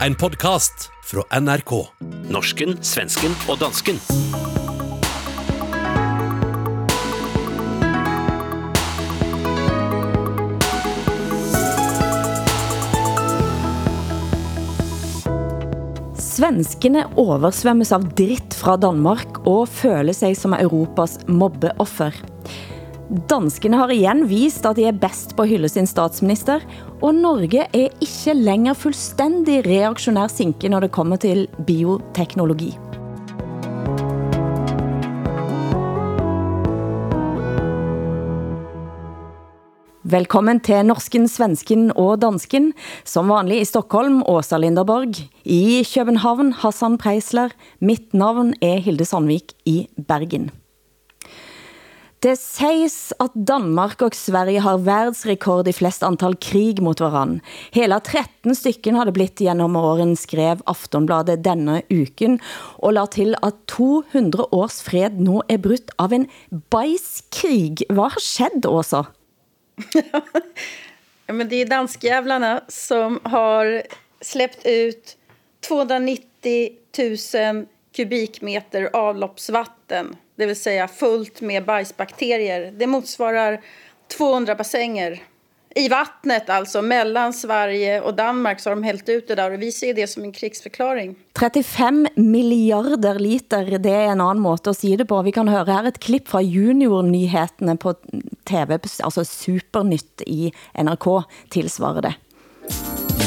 En podcast fra NRK. Norsken, svensken og dansken. Svenskene oversvømmes av dritt fra Danmark og føler sig som Europas mobbeoffer. Danskene har igen vist, at de er bedst på at hylde sin statsminister, og Norge er ikke længere fuldstændig reaktionær sinke, når det kommer til bioteknologi. Velkommen til Norsken, Svensken og Dansken. Som vanlig i Stockholm, Åsa Linderborg. I København, Hassan Preisler. Mitt navn er Hilde Sandvik i Bergen. Det sägs at Danmark og Sverige har världsrekord i flest antal krig mot varann. Hela 13 stycken har det blitt genom åren, skrev Aftonbladet denne uken, og la til at 200 års fred nu er brudt av en bajskrig. Hvad har skjedd, Åsa? ja, men det är danskjävlarna som har släppt ut 290 000 kubikmeter avloppsvatten. Det vill säga fullt med bajsbakterier. Det motsvarar 200 bassänger. I vattnet alltså, mellan Sverige och Danmark så har de hällt ut det där och vi ser det som en krigsförklaring. 35 miljarder liter, det er en anden måde at sige det på. Vi kan høre her et klip fra juniornyheterna på TV, altså Supernytt i NRK, tilsvarer det.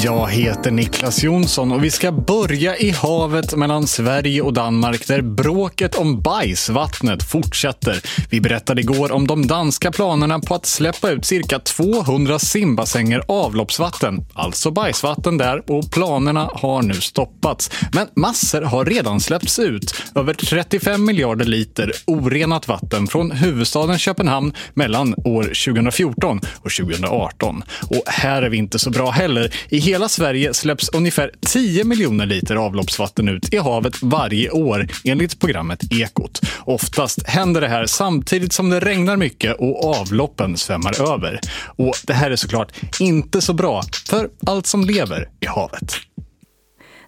Jag heter Niklas Jonsson och vi ska börja i havet mellan Sverige och Danmark där bråket om bajsvattnet fortsätter. Vi berättade igår om de danska planerna på att släppa ut cirka 200 simbassänger avloppsvatten, alltså bajsvatten där, och planerna har nu stoppats. Men massor har redan släppts ut. Över 35 miljarder liter orenat vatten från huvudstaden Köpenhamn mellan år 2014 och 2018. Och här är vi inte så bra heller. I hela Sverige släpps ungefär 10 miljoner liter avloppsvatten ut i havet varje år enligt programmet Ekot. Oftast händer det här samtidigt som det regnar mycket och avloppen svämmar över. Och det här är såklart inte så bra för allt som lever i havet.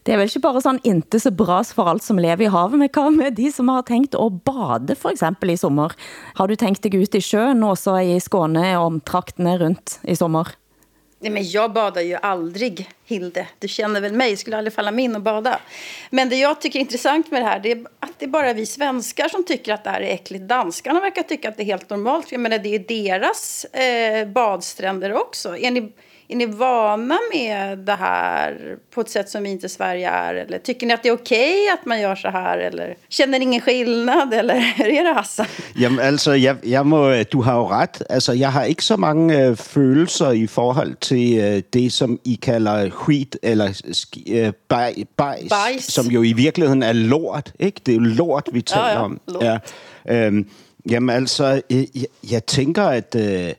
Det er vel ikke bare sånn inte så bra for alt som lever i havet, men hva med de som har tænkt at bade for eksempel i sommer? Har du tænkt dig ut i sjøen også i Skåne og omtraktene rundt i sommer? Nej, men jag badar ju aldrig, Hilde. Du känner väl mig, skulle aldrig falla mig in och bada. Men det jag tycker är intressant med det här, det är att det är bara vi svenskar som tycker att det här är äckligt. Danskarna verkar tycka att det är helt normalt. Jag menar, det är deras eh, badstränder också. Är ni, är ni vana med det här på ett sätt som vi inte Sverige är? Eller tycker ni att det är okej okay att man gör så här? Eller känner ni ingen skillnad? Eller hur är det, Hassan? Jamen altså, jeg, jeg må, du har jo ret. Altså, jeg har ikke så mange øh, følelser i forhold til øh, det, som I kalder skit eller øh, baj, bajs, bajs, som jo i virkeligheden er lort. Ikke? Det er jo lort, vi taler ja, ja, om. Lort. Ja. Øhm, jamen altså, jeg, jeg tænker, at... Øh,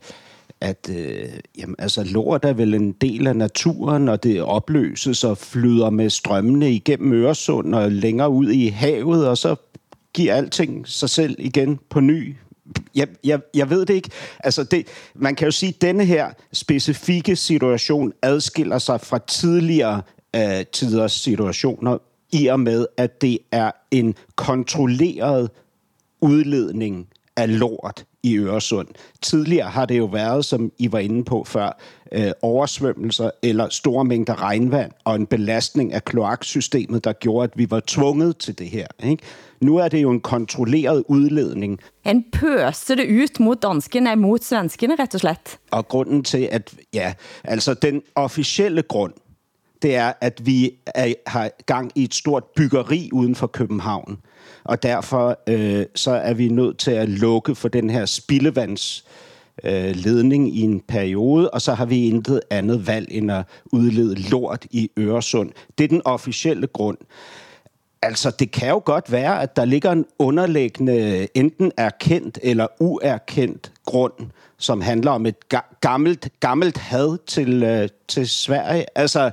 at øh, jamen, altså, lort er vel en del af naturen, og det opløses og flyder med strømmene igennem Øresund og længere ud i havet, og så giver alting sig selv igen på ny. Jeg, jeg, jeg ved det ikke. Altså det, man kan jo sige, at denne her specifikke situation adskiller sig fra tidligere øh, tiders situationer, i og med, at det er en kontrolleret udledning af lort i Øresund. Tidligere har det jo været, som I var inde på før, øh, oversvømmelser eller store mængder regnvand og en belastning af kloaksystemet, der gjorde, at vi var tvunget til det her. Ikke? Nu er det jo en kontrolleret udledning. En pøse det ud mod danskene, mod svenskene, rett og slett. Og grunden til, at ja, altså den officielle grund, det er, at vi er, har gang i et stort byggeri uden for København og derfor øh, så er vi nødt til at lukke for den her spildevands øh, ledning i en periode, og så har vi intet andet valg end at udlede lort i Øresund. Det er den officielle grund. Altså, det kan jo godt være, at der ligger en underliggende, enten erkendt eller uerkendt grund, som handler om et gammelt, gammelt had til, øh, til Sverige. Altså,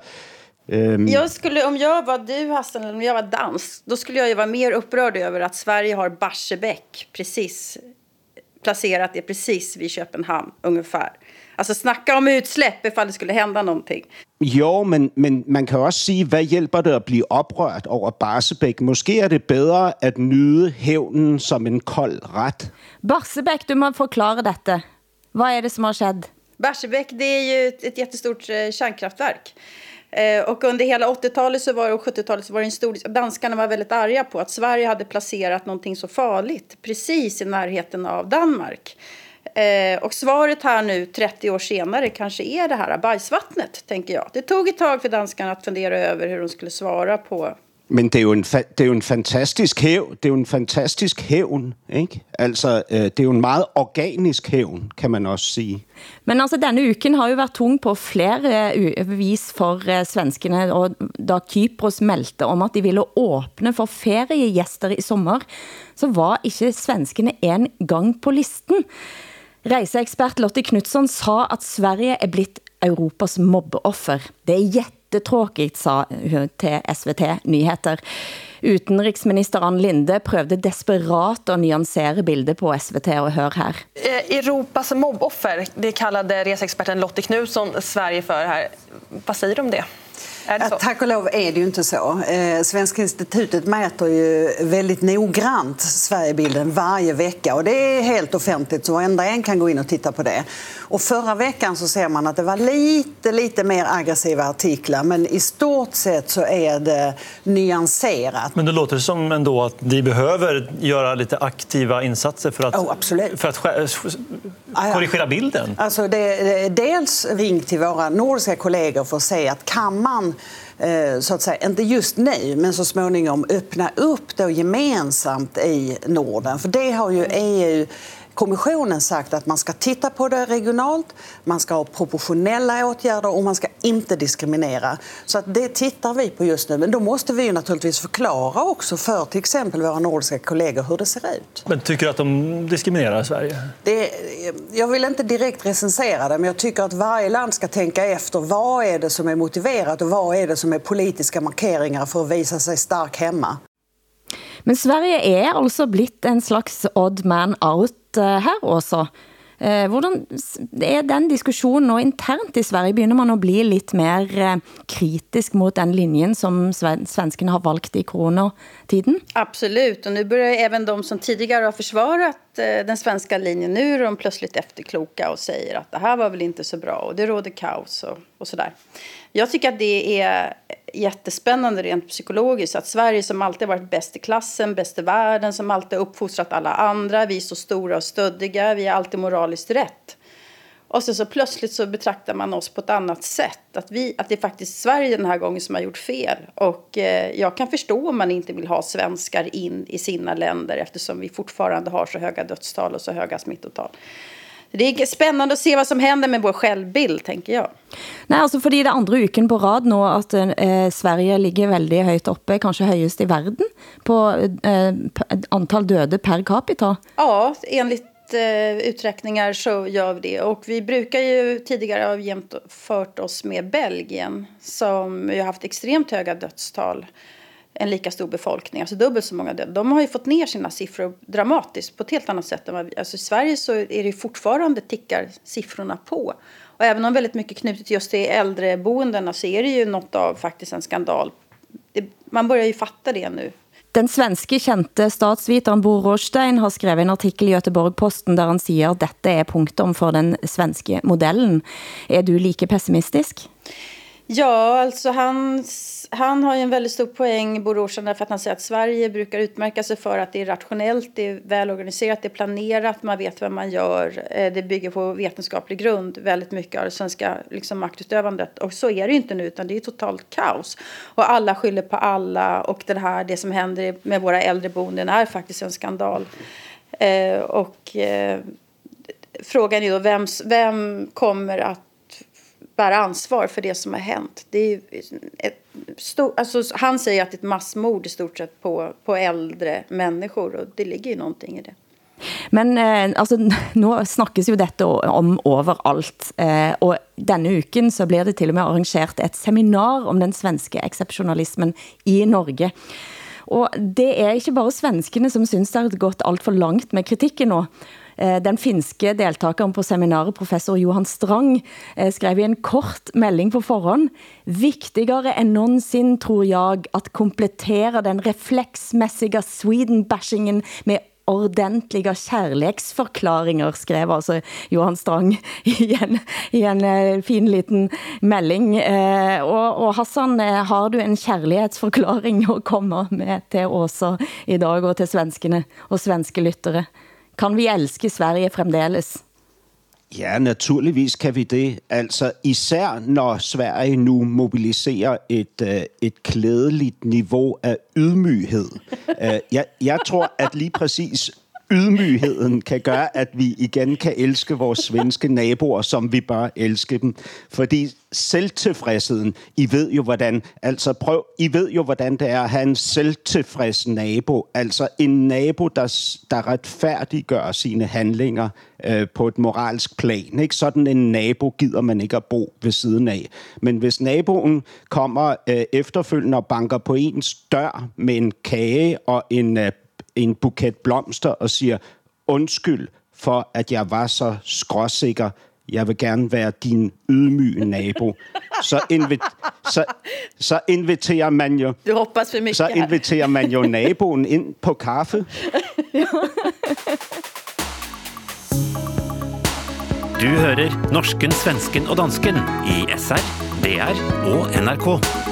Um... Jag skulle, om jag var du Hassan, eller om jag var dansk, då skulle jag ju vara mer upprörd över att Sverige har Barsebäck precis placerat det precis vid Köpenhamn ungefär. Alltså snacka om utsläpp ifall det skulle hända någonting. Jo, men, men man kan også sige, hvad hjælper det at blive oprørt over Barsebæk? Måske er det bedre at nyde hævnen som en kold ret. Barsebäck, du må forklare dette. Hvad er det som har skett? Barsebäck, det är ju ett, ett jättestort eh, kärnkraftverk. Eh, Eh, och under hela 80-talet så var, och 70-talet så var det en stor... Danskarna var väldigt arga på att Sverige hade placerat någonting så farligt precis i närheten av Danmark. Eh, och svaret här nu 30 år senare kanske är det här bajsvattnet, tänker jag. Det tog ett tag för danskarna att fundera över hur de skulle svara på men det er, jo en, det er jo en fantastisk hæv. Det er jo en fantastisk hævn, ikke? Altså, øh, det er jo en meget organisk hævn, kan man også sige. Men altså, denne uken har jo været tung på flere øh, vis for øh, svenskene, og da Kypros meldte om at de ville åbne for feriegæster i sommer, så var ikke svenskene en gang på listen. Reiseekspert Lotte Knutsson sa at Sverige er blitt Europas mobbeoffer. Det er jättetråkigt, sa hun til SVT Nyheter. Utenriksminister Ann Linde prøvde desperat at nuancere bildet på SVT og hør her. Eh, Europas mobboffer, det kallade reseexperten Lotte Knutsson Sverige för här. Vad säger du om det? Så? Tack och lov är det ju inte så. Eh, Svenska institutet mäter ju väldigt noggrant Sverigebilden varje vecka och det är helt offentligt så varenda en kan gå in och titta på det. Och förra veckan så ser man att det var lite, lite mer aggressiva artiklar men i stort sett så är det nyanserat. Men det låter som ändå att vi behöver göra lite aktiva insatser för att, oh, absolut. För att korrigera bilden. Alltså det, det, dels ring till våra nordiska kollegor för att se att kan man så att säga, inte just nu, men så småningom öppna upp då gemensamt i Norden. För det har ju EU kommissionen sagt att man ska titta på det regionalt, man ska ha proportionella åtgärder och man ska inte diskriminera. Så att det tittar vi på just nu. Men då måste vi ju naturligtvis förklara också för till exempel våra nordiska kollegor hur det ser ut. Men tycker du att de diskriminerar Sverige? Det, jag vill inte direkt recensera det, men jag tycker att varje land ska tänka efter vad är det som är motiverat och vad är det som är politiska markeringar för att visa sig stark hemma. Men Sverige er altså blitt en slags odd man out eh, her også. Eh, hvordan er den diskussionen og internt i Sverige? Begynner man at bli lidt mer eh, kritisk mot den linjen som svensken har valgt i coronatiden? Absolut, och nu börjar även de som tidigare har försvarat den svenska linjen, nu är de plötsligt efterkloka och säger att det här var väl inte så bra och det råder kaos och, och sådär. Jag tycker att det är jättespännande rent psykologiskt att Sverige som alltid varit bäst i klassen, bäst i världen, som alltid uppfostrat alla andra, vi är så stora och stöddiga, vi är alltid moraliskt rätt. Och så, så plötsligt så betraktar man oss på ett annat sätt. Att, vi, att det är faktiskt Sverige den här gången som har gjort fel. Och eh, jag kan förstå om man inte vill ha svenskar in i sina länder eftersom vi fortfarande har så höga dödstal och så höga smittotal. Det är spännande att se vad som händer med vår självbild, tänker jag. Nej, altså fordi det andre uken på rad nu at eh, Sverige ligger väldigt højt uppe, kanske högst i världen, på eh, antal döde per capita. Ja, enligt eh, uträkningar så gör vi det. Och vi brukar ju tidigare ha jämfört oss med Belgien som ju haft extremt höga dödstal en lika stor befolkning, alltså dubbelt så många döda. De har ju fått ner sina siffror dramatiskt på ett helt annat sätt än vad vi, alltså i Sverige så är det fortfarande tickar siffrorna på. Och även om väldigt mycket knutet just till äldreboendena så är det ju något av faktiskt en skandal. Det, man börjar ju fatta det nu. Den svenske kjente statsviteren Bo Rostein har skrevet en artikel i Göteborg-Posten der han siger at dette er punktum for den svenske modellen. Er du like pessimistisk? Ja, alltså han, han har ju en väldigt stor poäng, Bororsan, därför att han säger att Sverige brukar utmärka sig för att det är rationellt, det är välorganiserat, det är planerat, man vet vad man gör. Eh, det bygger på vetenskaplig grund, väldigt mycket av det svenska liksom, maktutövandet. Och så är det ju inte nu, utan det är totalt kaos. Och alla skyller på alla och det här, det som händer med våra äldreboenden är faktiskt en skandal. Eh, och eh, frågan är då, vem, vem kommer att bära ansvar för det som har hänt. Det är ett stor, alltså, han säger att det är ett massmord i stort sett på, på äldre människor och det ligger ju någonting i det. Men eh, altså, nu snakkes jo dette om overalt, eh, og denne uken så blir det til og med arrangeret et seminar om den svenske exceptionalismen i Norge. Og det er ikke bare svenskene som synes det har gått alt for langt med kritikken nu. Eh, den finske deltakeren på seminaret, professor Johan Strang, eh, skrev i en kort melding på forhånd, Viktigare än någonsin tror jag att komplettera den reflexmässiga Sweden-bashingen med ordentlige kærleksforklaringer, skrev altså Johan Strang i en, i en eh, fin liten melding. Uh, og, og Hassan, har du en kærlighedsforklaring at komme med til Åsa i dag og til svenskene og svenske lyttere? Kan vi elske Sverige fremdeles? Ja, naturligvis kan vi det. Altså især når Sverige nu mobiliserer et, uh, et klædeligt niveau af ydmyghed. Uh, jeg, jeg tror, at lige præcis ydmygheden kan gøre, at vi igen kan elske vores svenske naboer, som vi bør elske dem. Fordi selvtilfredsheden, I ved jo hvordan, altså prøv, I ved jo hvordan det er at have en selvtilfreds nabo, altså en nabo, der, der retfærdiggør sine handlinger øh, på et moralsk plan. Ikke? Sådan en nabo gider man ikke at bo ved siden af. Men hvis naboen kommer øh, efterfølgende og banker på ens dør med en kage og en øh, en buket blomster og siger, undskyld for, at jeg var så skråsikker. Jeg vil gerne være din ydmyge nabo. Så, invi- så, så inviterer man jo... Du hoppas for Så inviterer man jo naboen ind på kaffe. Du hører norsken, svensken og dansken i SR, DR og NRK.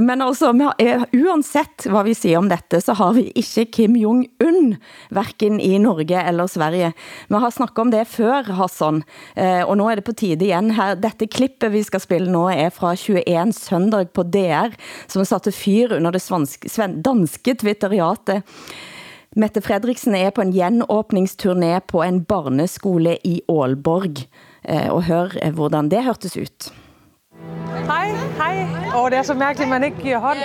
Men altså, uanset hvad vi eh, siger om dette, så har vi ikke Kim Jong-un, hverken i Norge eller Sverige. Vi har snakket om det før, Hassan, eh, og nu er det på tide igen her. Dette klippet vi skal spille nu er fra 21 søndag på DR, som satte fyr under det svenske, danske twitteriatet. Mette Fredriksen er på en genåbningsturné på en barneskole i Aalborg. Eh, og hør hvordan det hørtes ut. Hej, hej. Åh, det er så mærkeligt, man ikke giver hånd.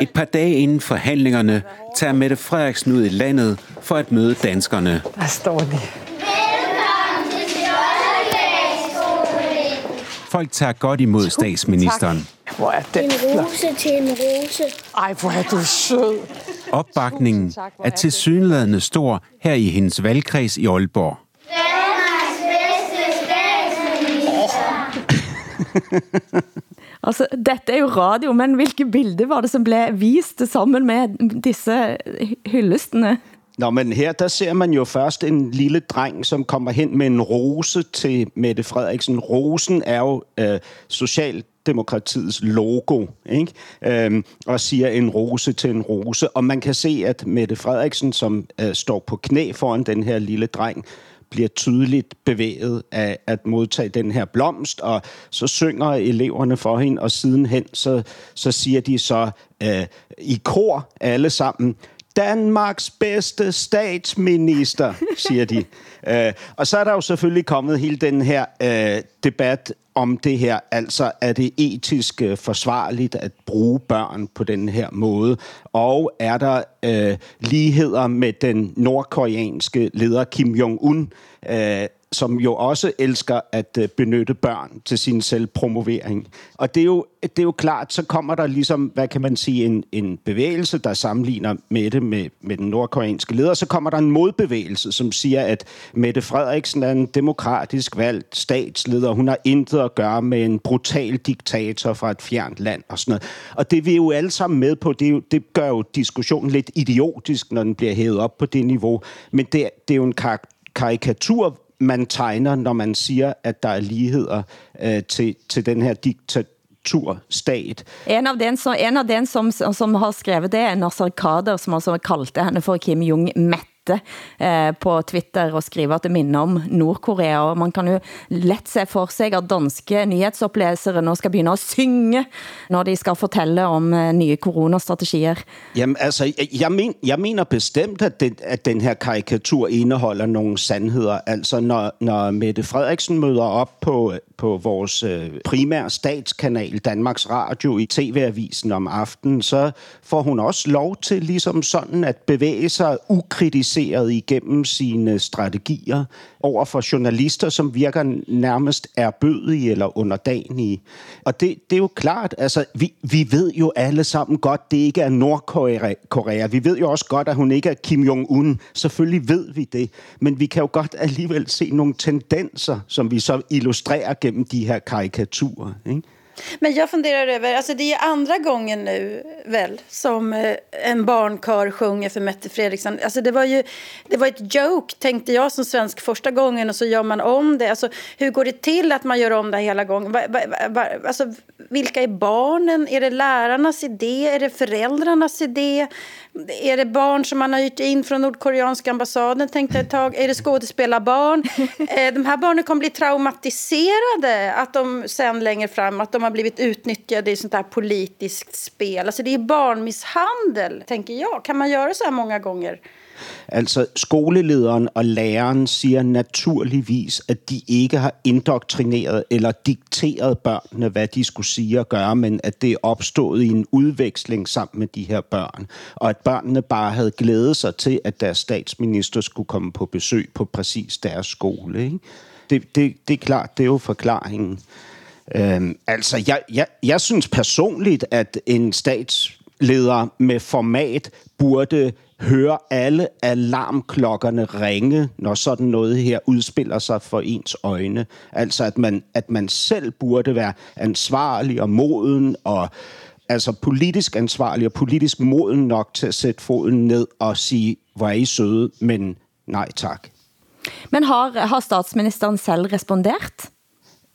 Et par dage inden forhandlingerne tager Mette Frederiksen ud i landet for at møde danskerne. Der står de. Folk tager godt imod statsministeren. Hvor er det En rose til en rose. Ej, hvor er du sød. Opbakningen er til synlædende stor her i hendes valgkreds i Aalborg. Altså, dette er jo radio, men hvilke bilder var det, som blev vist sammen med disse hyllestene? Nå, men her der ser man jo først en lille dreng, som kommer hen med en rose til Mette Frederiksen. Rosen er jo øh, Socialdemokratiets logo, ikke? Øhm, og siger en rose til en rose. Og man kan se, at Mette Frederiksen, som øh, står på knæ foran den her lille dreng, bliver tydeligt bevæget af at modtage den her blomst, og så synger eleverne for hende, og sidenhen så, så siger de så øh, i kor alle sammen, Danmarks bedste statsminister, siger de. øh, og så er der jo selvfølgelig kommet hele den her øh, debat om det her. Altså, er det etisk øh, forsvarligt at bruge børn på den her måde? Og er der øh, ligheder med den nordkoreanske leder Kim Jong-un, øh, som jo også elsker at øh, benytte børn til sin selvpromovering. Og det er, jo, det er jo klart, så kommer der ligesom, hvad kan man sige, en, en bevægelse, der sammenligner Mette med, med den nordkoreanske leder. Så kommer der en modbevægelse, som siger, at Mette Frederiksen er en demokratisk valgt statsleder. Hun har intet at gøre med en brutal diktator fra et fjernt land og sådan noget. Og det er vi jo alle sammen med på. Det, jo, det gør jo diskussionen lidt idiotisk, når den bliver hævet op på det niveau. Men det, det er jo en karikatur, man tegner, når man siger, at der er ligheder øh, til, til den her diktaturstat. En av den, så, en av den som, som har skrevet det er Nasser Kader, som altså kaldte henne for Kim Jong Jong-Mett eh, på Twitter og skriver at det minner om Nordkorea, og man kan jo let se for sig at danske nyhedsoplæsere nu skal begynde at synge, når de skal fortælle om eh, nye coronastrategier. Jamen altså, jeg, men, jeg mener bestemt, at, den, at den her karikatur indeholder nogle sandheder. Altså, når, når Mette Frederiksen møder op på, på vores øh, primære statskanal, Danmarks Radio, i TV-avisen om aftenen, så får hun også lov til ligesom sådan at bevæge sig ukritisk kommuniceret igennem sine strategier over for journalister, som virker nærmest erbødige eller underdanige. Og det, det er jo klart, altså vi, vi ved jo alle sammen godt, det ikke er Nordkorea. Vi ved jo også godt, at hun ikke er Kim Jong-un. Selvfølgelig ved vi det. Men vi kan jo godt alligevel se nogle tendenser, som vi så illustrerer gennem de her karikaturer. Ikke? Men jag funderar över, alltså det är andra gången nu väl som eh, en barnkör sjunger för Mette Fredriksson. Alltså det var ju det var ett joke tänkte jag som svensk första gången och så gör man om det. Alltså hur går det till att man gör om det hela gången? Va, va, va, alltså vilka är barnen? Är det lärarnas idé? Är det föräldrarnas idé? Är det barn som man har hyrt in från nordkoreanska ambassaden tänkte ett tag? Är det skådespelarbarn? Eh, de här barnen kommer bli traumatiserade att de sen längre fram att de har blivit utnyttjade i sånt här politiskt spel. Alltså det är barnmisshandel, tänker jag. Kan man göra så här många gånger? Altså, skolelederen og læreren siger naturligvis, at de ikke har indoktrineret eller dikteret børnene, hvad de skulle sige og gøre, men at det er opstået i en udveksling sammen med de her børn. Og at børnene bare havde glædet sig til, at deres statsminister skulle komme på besøg på præcis deres skole. Ikke? Det, det, det er klart, det er jo forklaringen. Øhm, altså, jeg, jeg, jeg synes personligt, at en statsleder med format burde høre alle alarmklokkerne ringe, når sådan noget her udspiller sig for ens øjne. Altså, at man, at man selv burde være ansvarlig og moden og altså politisk ansvarlig og politisk moden nok til at sætte foden ned og sige, hvor er I søde, men nej tak. Men har, har statsministeren selv responderet?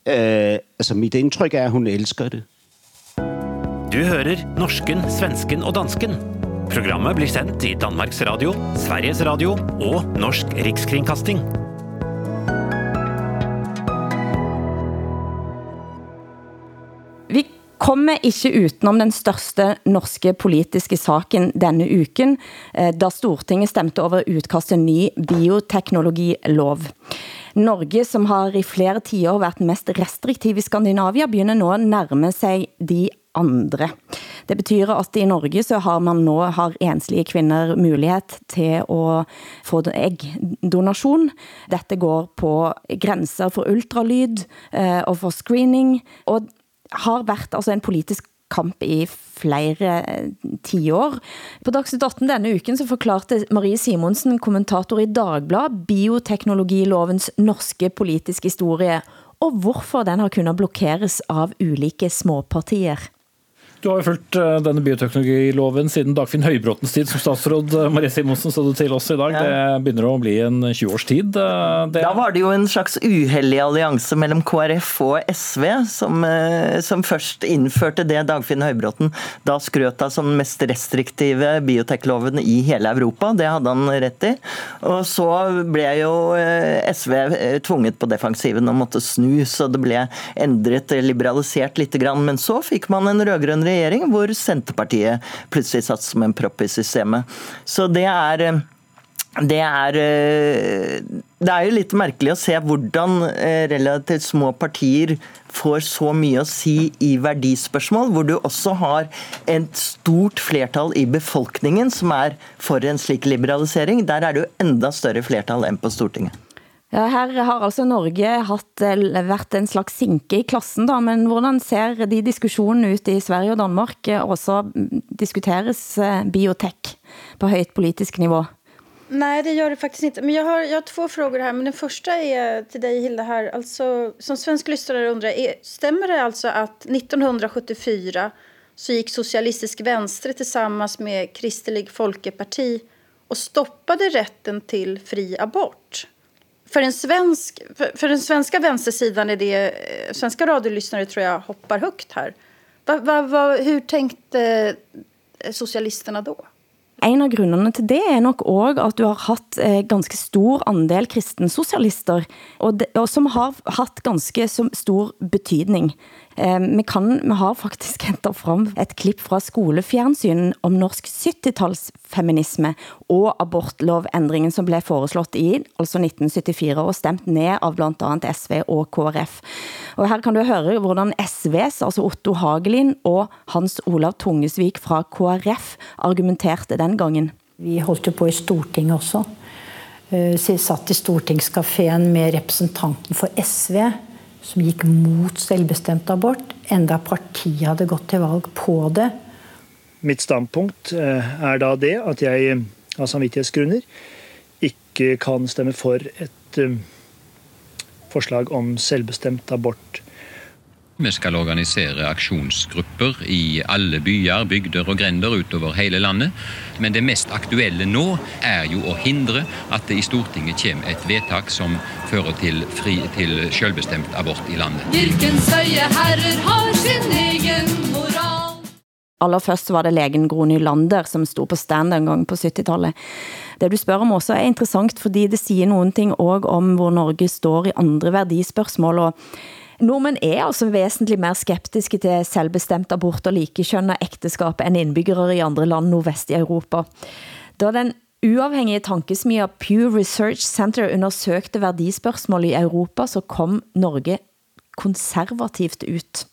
Øh, altså, mit indtryk er, at hun elsker det. Du hører norsken, svensken og dansken. Programmet blir sendt i Danmarks Radio, Sveriges Radio og Norsk Rikskringkasting. Vi kommer ikke utenom den største norske politiske saken denne uken, eh, da Stortinget stemte over utkast til ny bioteknologilov. Norge, som har i flere tiår været mest restriktiv i Skandinavia, begynder nu at nærme sig de andre. Det betyder at i Norge så har man nå har enslige kvinder mulighed til at få ægdonation. Dette går på grænser for ultralyd eh, og for screening, og har været altså en politisk kamp i flere eh, tiår. På Dagsnytt 18 denne uken så forklarte Marie Simonsen, kommentator i Dagblad, bioteknologilovens norske politiske historie, og hvorfor den har kunnet blokeres av ulike småpartier. Du har jo fulgt eh, denne bioteknologiloven siden Dagfinn Høybråtens tid som statsråd. Eh, Marie Simonsen sa du til oss i dag. Det begynner å bli en 20 års tid. Eh, det... Da var det jo en slags uheldig allianse mellom KrF og SV som, som først innførte det Dagfinn Høybråten da skrøt av som mest restriktive biotekloven i hele Europa. Det hadde han rett i. Og så ble jo SV tvunget på defensiven og måtte snu, så det ble endret, liberalisert litt. Men så fikk man en rød-grønn regjering hvor Senterpartiet plutselig satt som en propp i systemet. Så det er eh, det er, eh, det er jo litt merkelig å se hvordan eh, relativt små partier får så mye å si i verdispørsmål, hvor du også har et stort flertall i befolkningen som er for en slik liberalisering. Der er det jo enda større flertall enn på Stortinget. Ja, her har altså Norge haft, eh, været en slags sinke i klassen, da, men hvordan ser de diskussioner ut i Sverige og Danmark? Også mm, diskuteres eh, biotek på högt politisk nivå? Nej, det gör det faktiskt inte. Men jag har, jag har två frågor här. Men den första är till dig, Hilda. Här. Alltså, som svensk lyssnare undrar, är, stämmer det alltså att 1974 så gick Socialistisk Venstre tillsammans med Kristelig Folkeparti och stoppade rätten till fri abort? För en svensk, för, för den svenska vänstersidan är det, eh, svenska radiolyssnare tror jag hoppar högt här. Va, va, va, hur tänkte eh, socialisterna då? En av grundene til det er nok også at du har haft eh, ganske stor andel kristensocialister, og, de, og som har haft ganske som stor betydning. Eh, vi, kan, vi har faktisk hentet frem et klipp fra skolefjernsynen om norsk 70-talsfeminisme og abortlovendringen som blev foreslået i altså 1974 og stemt ned av blandt andet SV og KRF. Og her kan du høre hvordan SV's, altså Otto Hagelin og Hans Olav Tungesvik fra KRF argumenterte den gangen. Vi holdt på i Stortinget også uh, satt i stortingskafeen med representanten for SV, som gikk mot selvbestemt abort, enda partiet hadde gått til valg på det. Mitt standpunkt uh, er da det at jeg av samvittighetsgrunner ikke kan stemme for et forslag om selvbestemt abort. Vi skal organisere aksjonsgrupper i alle byer, bygder og grender utover hele landet. Men det mest aktuelle nå er jo å hindre at det i Stortinget kommer et vedtak som fører til, fri, til selvbestemt abort i landet. Kirkens høye herrer har sin egen moral. Aller først var det legen Gro Nylander, som stod på stand en gang på 70-tallet. Det du spørger om også er interessant, fordi det siger nogen ting også om, hvor Norge står i andre værdispørgsmål, og Nordmenn er altså væsentligt mer skeptiske til selvbestemt abort og likekjønnet ægteskab end indbyggere i andre land nordvest i Europa. Da den uafhængige tankesmia Pew Research Center undersøgte værdispørgsmål i Europa, så kom Norge konservativt ut.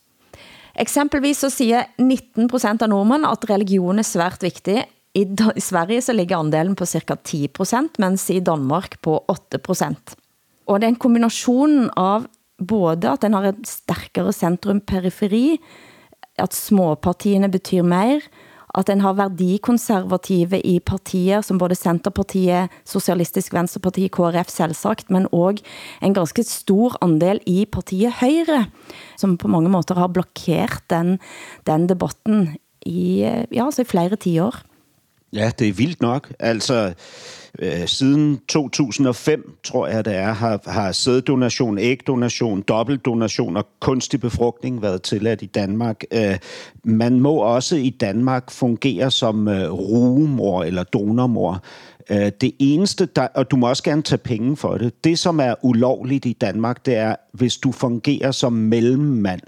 Eksempelvis så siger 19% af nordmænd, at religion er svært vigtig. I, I Sverige så ligger andelen på cirka 10%, mens i Danmark på 8%. Og det er en kombination av både at den har et stærkere centrum-periferi, at småpartierne betyder mer, at den har værdikonservative i partier som både Centerpartiet, Socialistisk Venstreparti, KRF selvsagt, men også en ganske stor andel i partiet Høyre, som på mange måter har blokeret den, den debatten i, ja, altså i flere tiår. Ja, det er vildt nok. Altså, øh, siden 2005, tror jeg det er, har, har sæddonation, ægdonation, dobbeltdonation og kunstig befrugtning været tilladt i Danmark. Øh, man må også i Danmark fungere som øh, rugemor eller donormor. Øh, det eneste, der, og du må også gerne tage penge for det, det som er ulovligt i Danmark, det er, hvis du fungerer som mellemmand.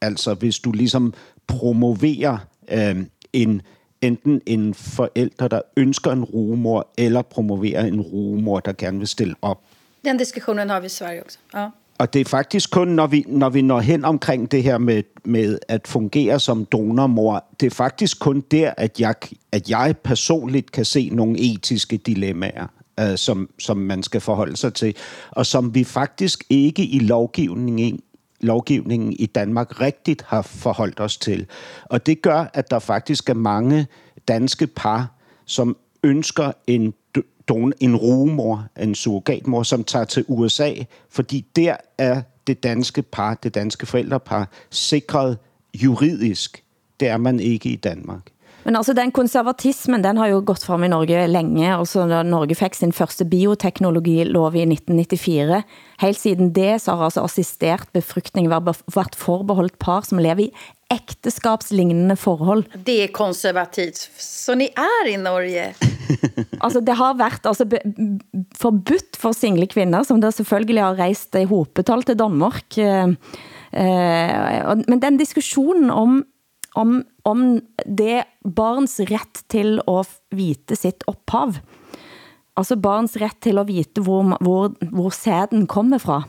Altså hvis du ligesom promoverer øh, en enten en forælder, der ønsker en rumor, eller promoverer en rumor, der gerne vil stille op. Den diskussionen har vi i Sverige også. Ja. Og det er faktisk kun, når vi, når vi når hen omkring det her med, med at fungere som donormor, det er faktisk kun der, at jeg, at jeg personligt kan se nogle etiske dilemmaer, øh, som, som man skal forholde sig til, og som vi faktisk ikke i lovgivningen lovgivningen i Danmark rigtigt har forholdt os til. Og det gør, at der faktisk er mange danske par, som ønsker en don, en rumor, en surrogatmor, som tager til USA, fordi der er det danske par, det danske forældrepar, sikret juridisk. Det er man ikke i Danmark. Men altså den konservatismen, den har jo gått frem i Norge længe. Altså da Norge fik sin første bioteknologilov i 1994. Helt siden det så har altså assistert befruktning været forbeholdt par som lever i ægteskabslignende forhold. Det er konservativt, så ni er i Norge. altså det har været altså, forbudt for single kvinder, som der selvfølgelig har rejst i hopetal til Danmark. Eh, eh, men den diskussionen om om, om det barns ret til at vite sitt ophav. Altså barns ret til at vite, hvor, hvor, hvor sæden kommer fra.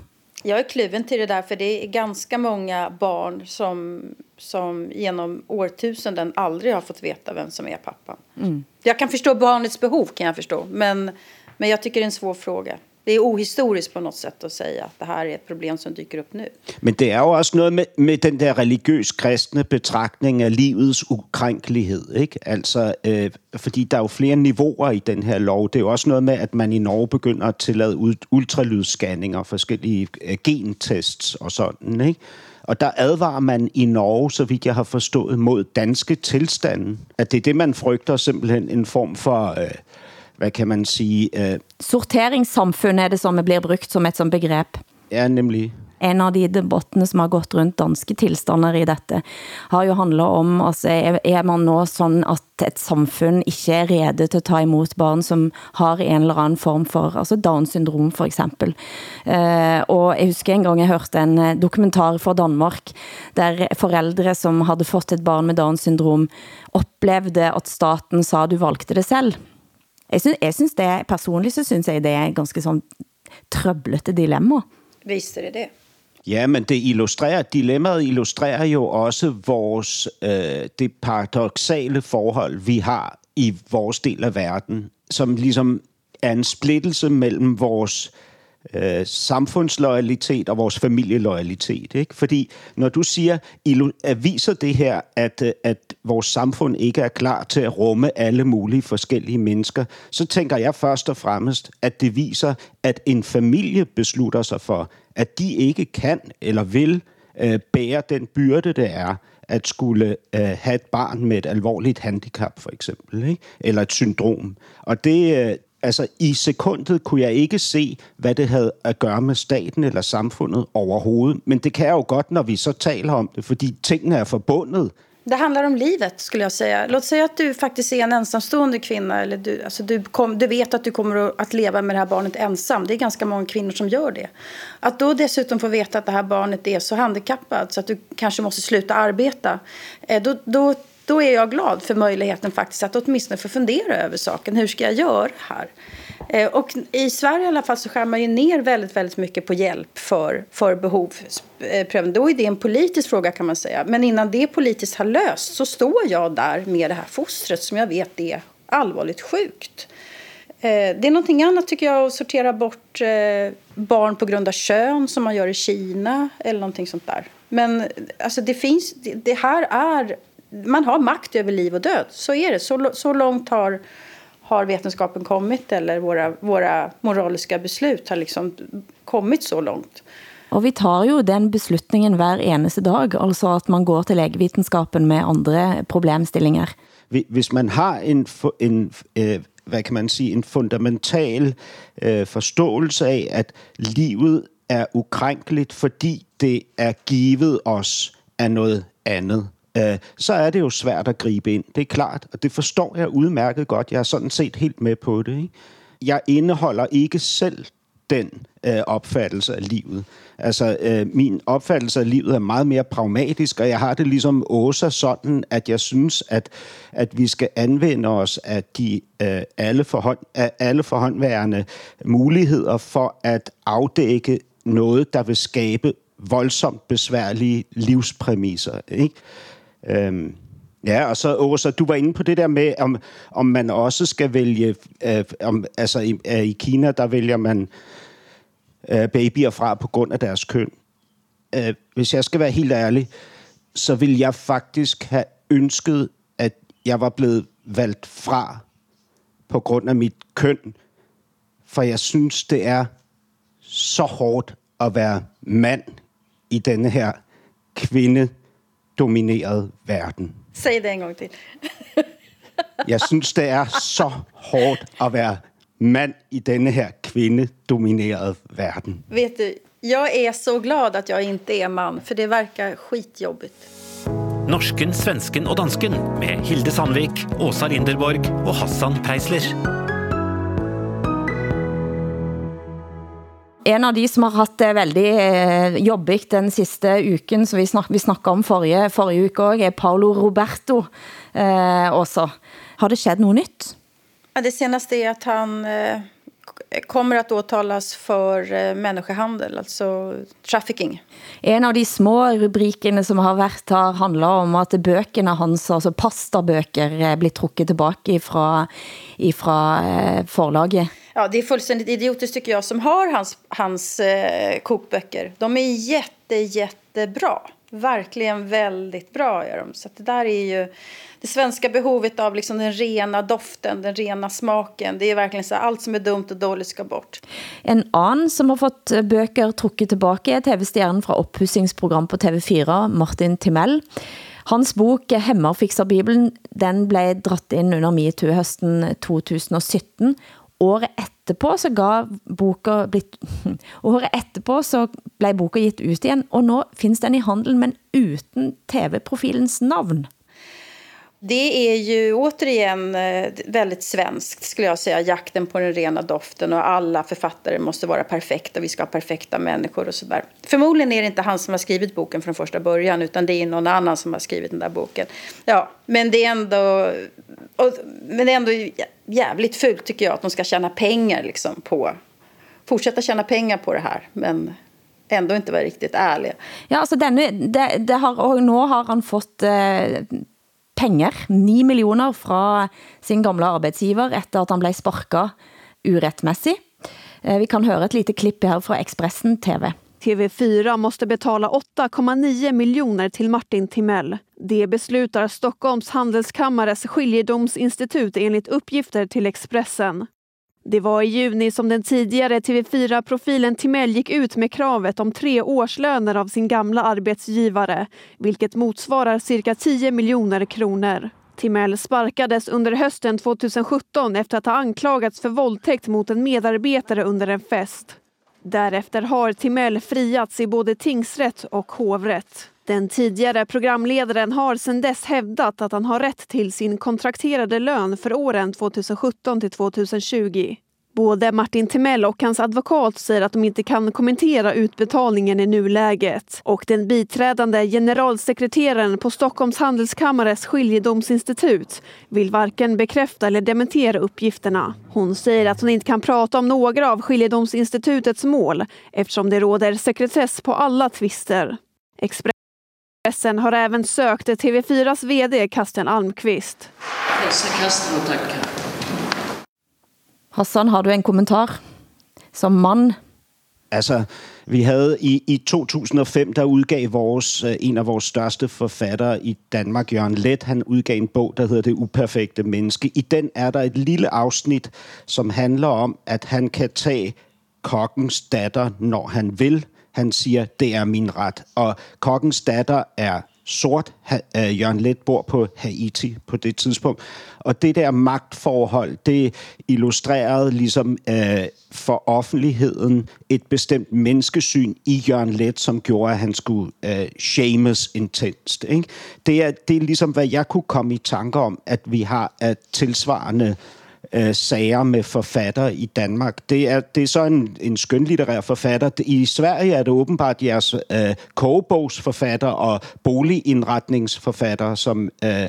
Jag är kluven till det där, för det är ganska många barn som, som genom årtusenden aldrig har fått veta vem som är pappa. Mm. Jag kan förstå barnets behov, kan jag förstå, men, men jag tycker det är en svår fråga det er ohistorisk på något sätt att säga att det här är ett problem, som dyker upp nu. Men det är ju också något med, med den där religiös kristne betraktningen av livets ukrænkelighed, ikke? Altså, øh, fordi der er jo flere niveauer i den her lov. Det er jo også noget med, at man i Norge begynder at tillade ultralydsscanninger, forskellige øh, gentests og sådan, ikke? Og der advarer man i Norge, så vidt jeg har forstået, mod danske tilstanden. At det er det, man frygter simpelthen en form for... Øh, hvad kan man sige... Uh... Sorteringssamfund er det, som bliver brugt som et som begreb. Ja, nemlig. En av de debattene som har gått rundt danske tilstander i dette, har jo handlet om, altså, er, er man nå sådan, at et samfund ikke er rede til at ta imot barn, som har en eller anden form for, altså Down-syndrom for eksempel. Uh, og jeg husker en gang, jeg hørte en eh, dokumentar fra Danmark, der forældre, som havde fått et barn med Down-syndrom, oplevede, at staten sa, du valgte det selv. Jeg synes, jeg synes det, personligt så synes jeg det er ganske sådan trøblete dilemma. Visst er det det. Ja, men det illustrerer, dilemmaet illustrerer jo også vores, øh, det paradoxale forhold, vi har i vores del af verden, som ligesom er en splittelse mellem vores øh, Øh, samfundsloyalitet og vores familieloyalitet. Ikke? Fordi når du siger, at viser det her, at, øh, at vores samfund ikke er klar til at rumme alle mulige forskellige mennesker, så tænker jeg først og fremmest, at det viser, at en familie beslutter sig for, at de ikke kan eller vil øh, bære den byrde, det er at skulle øh, have et barn med et alvorligt handicap, for eksempel, ikke? eller et syndrom. Og det, øh, altså i sekundet kunne jeg ikke se, hvad det havde at gøre med staten eller samfundet overhovedet. Men det kan jeg jo godt, når vi så taler om det, fordi tingene er forbundet. Det handlar om livet skulle jag säga. Låt säga att du faktiskt är en ensamstående kvinna eller du, alltså du, kom, du vet att du kommer att leva med det här barnet ensam. Det är ganska många kvinnor som gör det. Att då dessutom få veta att det här barnet är så handikappat så att du kanske måste sluta arbeta. Eh, då, då då är jag glad för möjligheten faktiskt att åtminstone få fundera över saken. Hur ska jag göra här? Eh, och i Sverige i alla fall så skär man ju ner väldigt, väldigt mycket på hjälp för, för behovsprövning. Eh, då är det en politisk fråga kan man säga. Men innan det politiskt har löst så står jag där med det här fostret som jag vet är allvarligt sjukt. Eh, det är någonting annat tycker jag att sortera bort eh, barn på grund av kön som man gör i Kina eller någonting sånt där. Men alltså det finns, det här är man har makt över liv och död. Så är det. Så, så långt har, har vetenskapen kommit eller våra, våra moraliska beslut har liksom kommit så långt. Og vi tar jo den beslutningen hver eneste dag, altså at man går til lægevidenskapen med andre problemstillinger. Hvis man har en, en øh, hvad kan man sige, en fundamental øh, forståelse af, at livet er ukrænkeligt, fordi det er givet os af noget andet øh, så er det jo svært at gribe ind. Det er klart, og det forstår jeg udmærket godt. Jeg er sådan set helt med på det. Ikke? Jeg indeholder ikke selv den øh, opfattelse af livet. Altså, øh, min opfattelse af livet er meget mere pragmatisk, og jeg har det ligesom Åsa sådan, at jeg synes, at, at vi skal anvende os af de øh, alle, forhånd, af alle forhåndværende muligheder for at afdække noget, der vil skabe voldsomt besværlige livspræmisser. Ikke? Øhm, ja, og så Åsa, du var inde på det der med, om, om man også skal vælge, øh, om, altså i, øh, i Kina, der vælger man øh, babyer fra på grund af deres køn. Øh, hvis jeg skal være helt ærlig, så ville jeg faktisk have ønsket, at jeg var blevet valgt fra på grund af mit køn, for jeg synes, det er så hårdt at være mand i denne her kvinde domineret verden. Säg det en gång till. jeg synes, det er så hårdt at være mand i denne her kvindedominerede verden. Vet du, jag är så glad att jag inte är man, för det verkar skitjobbigt. Norsken, svensken og dansken med Hilde Sandvik, Åsa Linderborg og Hassan Preisler. En av de som har haft det veldig eh, jobbigt den siste uken, som vi, snak, vi snakkede om forrige, forrige uke også, er Paolo Roberto eh, også. Har det skett noget nytt? Ja, det senaste är att han eh, kommer att åtalas för eh, människohandel, alltså trafficking. En av de små rubrikene som har været her handler om at bøkene hans, altså pastabøker, blir trukket tilbage fra, fra eh, forlaget. Ja, det är fullständigt idiotiskt tycker jag som har hans, hans eh, kokböcker. De är jätte, jättebra. Verkligen väldigt bra är de. Så det där är ju det svenska behovet av liksom den rena doften, den rena smaken. Det är verkligen så allt som är dumt och dåligt ska bort. En annan som har fått eh, böcker trukket tillbaka är tv-stjernen fra oppussingsprogram på TV4, Martin Timell. Hans bok Hemmerfikser-bibelen, den blev dratt ind under MeToo høsten 2017, året etterpå så gav boka blitt, året etterpå så blev boka gitt ut igen, og nå finns den i handeln, men uten TV-profilens navn. Det är ju återigen eh, väldigt svenskt skulle jag säga, jakten på den rena doften och alla författare måste vara perfekta, vi ska ha perfekta människor och sådär. Förmodligen är det inte han som har skrivit boken från första början utan det är någon annan som har skrivit den där boken. Ja, men det är ändå, och, men det är ändå jävligt fult tycker jag att de ska tjäna pengar liksom på, fortsätta tjäna pengar på det här men ändå inte vara riktigt ärliga. Ja, alltså denne, det, det har, och nu har han fått eh, pengar, 9 miljoner fra sin gamle arbetsgiver, efter at han blev sparket urettmässig. Eh, vi kan høre et lite klipp her fra Expressen TV. TV4 måste betala 8,9 miljoner till Martin Timell. Det beslutar Stockholms handelskammares skiljedomsinstitut enligt uppgifter till Expressen. Det var i juni som den tidigare TV4-profilen Timell gick ut med kravet om tre årslöner av sin gamla arbetsgivare, vilket motsvarar cirka 10 miljoner kronor. Timell sparkades under hösten 2017 efter att ha anklagats för våldtäkt mot en medarbetare under en fest. Därefter har Timell friats i både tingsrätt och hovrätt. Den tidigare programledaren har sedan dess hävdat att han har rätt till sin kontrakterade lön för åren 2017 till 2020. Både Martin Timell och hans advokat säger att de inte kan kommentera utbetalningen i nuläget. Och den biträdande generalsekreteraren på Stockholms handelskammares skiljedomsinstitut vill varken bekräfta eller dementera uppgifterna. Hon säger att hon inte kan prata om några av skiljedomsinstitutets mål eftersom det råder sekretess på alla tvister. Expressen har även sökt TV4s vd Kasten Almqvist. Hälsa Kasten och tacka. Hassan, har du en kommentar som mand? Altså, vi havde i, i 2005, der udgav vores, øh, en af vores største forfattere i Danmark, Jørgen Let, han udgav en bog, der hedder Det uperfekte menneske. I den er der et lille afsnit, som handler om, at han kan tage kokkens datter, når han vil. Han siger, det er min ret. Og kokkens datter er sort. Uh, Jørgen Let bor på Haiti på det tidspunkt. Og det der magtforhold, det illustrerede ligesom uh, for offentligheden et bestemt menneskesyn i Jørgen Let, som gjorde, at han skulle uh, shames intenst. Ikke? Det, er, det er ligesom, hvad jeg kunne komme i tanke om, at vi har at tilsvarende øh, sager med forfatter i Danmark. Det er, det er så en, en skønlitterær forfatter. I Sverige er det åbenbart jeres øh, kogebogsforfatter og boligindretningsforfatter, som øh,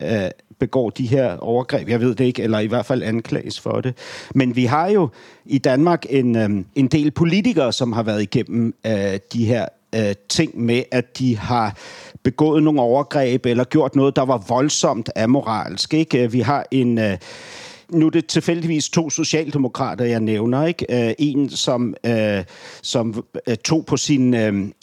øh, begår de her overgreb. Jeg ved det ikke, eller i hvert fald anklages for det. Men vi har jo i Danmark en, øh, en del politikere, som har været igennem øh, de her øh, ting med, at de har begået nogle overgreb eller gjort noget, der var voldsomt amoralsk. Ikke? Vi har en... Øh, nu er det tilfældigvis to socialdemokrater, jeg nævner. ikke. Øh, en, som, øh, som øh, tog på sin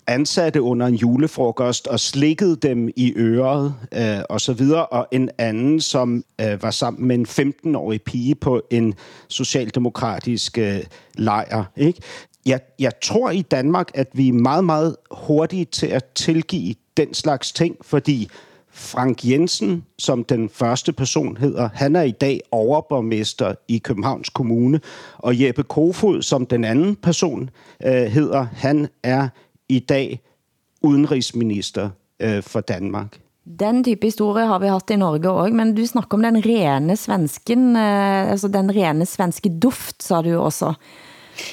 ansatte under en julefrokost og slikkede dem i øret uh, og så videre. Og en anden, som var sammen med en 15-årig pige på en socialdemokratisk lejr. Ikke? Jeg, jeg tror i Danmark, at vi er meget, meget hurtige til at tilgive den slags ting, fordi Frank Jensen, som den første person hedder, han er i dag overborgmester i Københavns Kommune, og Jeppe Kofod, som den anden person øh, hedder, han er i dag udenrigsminister øh, for Danmark. Den type historie har vi haft i Norge også, men du snakker om den rene svensken, øh, altså den rene svenske duft, sa du også.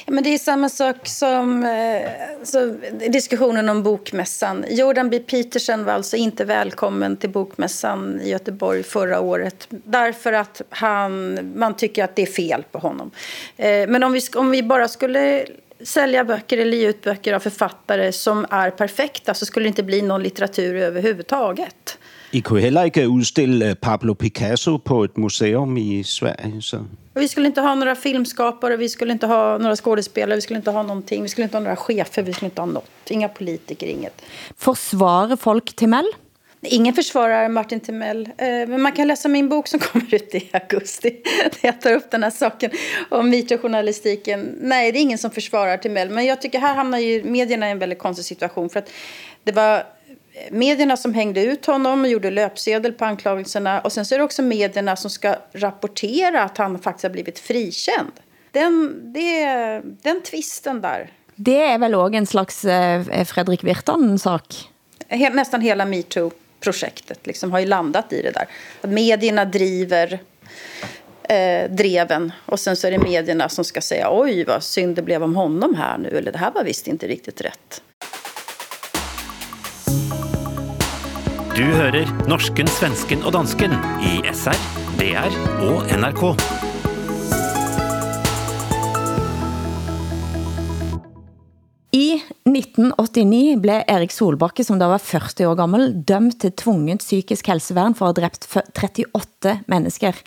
Ja, men det är samma sak som eh, så, diskussionen om bokmässan. Jordan B. Peterson var alltså inte välkommen till bokmässan i Göteborg förra året därför att han, man tycker att det är fel på honom. Eh, men om vi, om vi bara skulle sälja böcker eller ge ut böcker av författare som är perfekta så skulle det inte bli någon litteratur överhuvudtaget. I kunne heller ikke udstille Pablo Picasso på et museum i Sverige. Så. Vi skulle inte ha några filmskapare, vi skulle inte ha några skådespelare, vi skulle inte ha någonting, vi skulle inte ha några chefer, vi skulle inte ha något. Inga politiker, inget. Försvarar folk Timell? Ingen försvarar Martin Timell. Men man kan läsa min bok som kommer ut i augusti. Där jag tar upp den här saken om videojournalistiken. Nej, det är ingen som försvarar Timell. Men jag tycker här hamnar ju medierna i en väldigt konstig situation. För att det var medierna som hängde ut honom och gjorde löpsedel på anklagelserna. Och sen så är det också medierna som ska rapportera att han faktiskt har blivit frikänd. Den, det, den tvisten där. Det är väl också en slags eh, Fredrik Virtanen-sak? He, nästan hela metoo-projektet liksom har ju landat i det där. Att medierna driver eh, dreven och sen så är det medierna som ska säga oj vad synd det blev om honom här nu eller det här var visst inte riktigt rätt. Du hører norsken, svensken og dansken i SR, DR og NRK. I 1989 blev Erik Solbakke, som da var 40 år gammel, dømt til tvunget psykisk helsevern for at have dræbt 38 mennesker.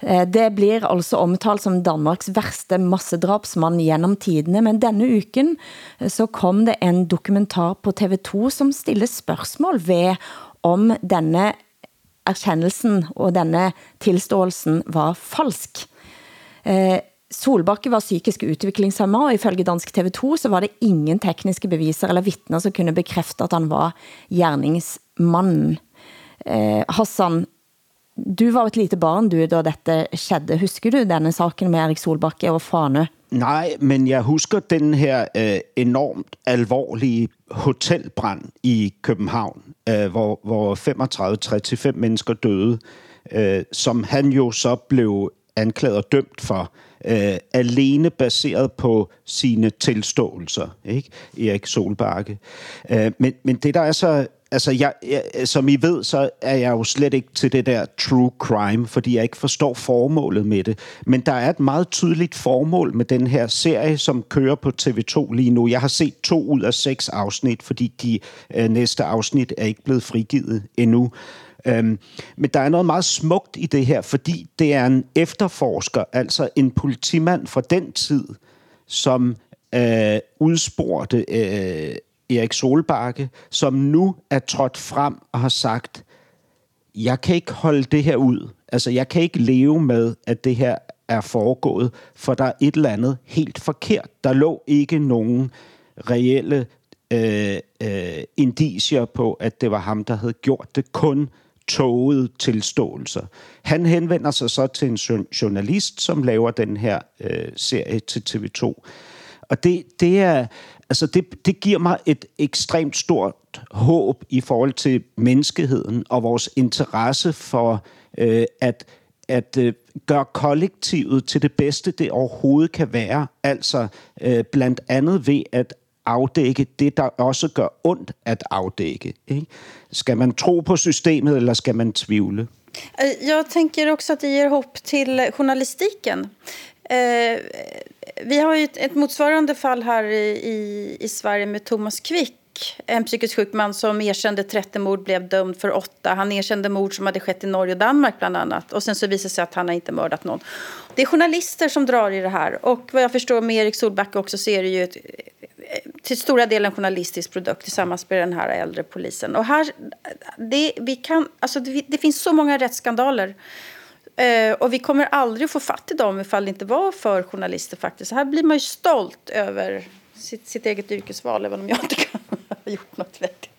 Eh, det blir altså omtalt som Danmarks værste massedrabsmand gennem tidene, men denne uken eh, så kom det en dokumentar på TV2 som stiller spørgsmål ved om denne erkendelsen og denne tilståelsen var falsk. Eh, Solbakke var psykisk udviklingshemmet, og ifølge Dansk TV2 så var det ingen tekniske beviser eller vittner som kunne bekræfte, at han var gjerningsmannen. Eh, Hassan, du var et lite barn, du, da dette skedde. Husker du denne saken med Erik Solbakke og Fane? Nej, men jeg husker den her øh, enormt alvorlige hotelbrand i København, øh, hvor, hvor 35-35 mennesker døde, øh, som han jo så blev anklaget og dømt for, øh, alene baseret på sine tilståelser, ikke? Erik Solbakke. Øh, men, men det, der er så altså, jeg, jeg, som I ved, så er jeg jo slet ikke til det der true crime, fordi jeg ikke forstår formålet med det. Men der er et meget tydeligt formål med den her serie, som kører på TV2 lige nu. Jeg har set to ud af seks afsnit, fordi de øh, næste afsnit er ikke blevet frigivet endnu. Øhm, men der er noget meget smukt i det her, fordi det er en efterforsker, altså en politimand fra den tid, som øh, udspurgte øh, Erik Solbakke, som nu er trådt frem og har sagt, jeg kan ikke holde det her ud. Altså, jeg kan ikke leve med, at det her er foregået, for der er et eller andet helt forkert. Der lå ikke nogen reelle øh, øh, indicier på, at det var ham, der havde gjort det. Kun tågede tilståelser. Han henvender sig så til en journalist, som laver den her øh, serie til TV2. Og det, det er, altså det, det giver mig et ekstremt stort håb i forhold til menneskeheden og vores interesse for øh, at, at øh, gøre kollektivet til det bedste, det overhovedet kan være. Altså øh, blandt andet ved at afdække det, der også gør ondt at afdække. Ikke? Skal man tro på systemet, eller skal man tvivle? Øh, jeg tænker også, at det ger hopp til journalistikken. Eh, vi har ju ett, ett motsvarande fall här i, i, i Sverige med Thomas Quick en psykisk sjuk man som erkände 30 mord blev dömd för åtta. Han erkände mord som hade skett i Norge och Danmark bland annat. Och sen så visade sig att han har inte mördat någon. Det är journalister som drar i det här. Och vad jag förstår med Erik Solbacke också så är det ju ett, till stora delar en journalistisk produkt tillsammans med den här äldre polisen. Och här, det, vi kan, alltså det, det finns så många rättsskandaler Eh, och vi kommer aldrig få fatt i dem ifall det inte var för journalister faktiskt. Så här blir man ju stolt över sitt, sitt eget yrkesval, även om jag inte kan ha gjort något vettigt.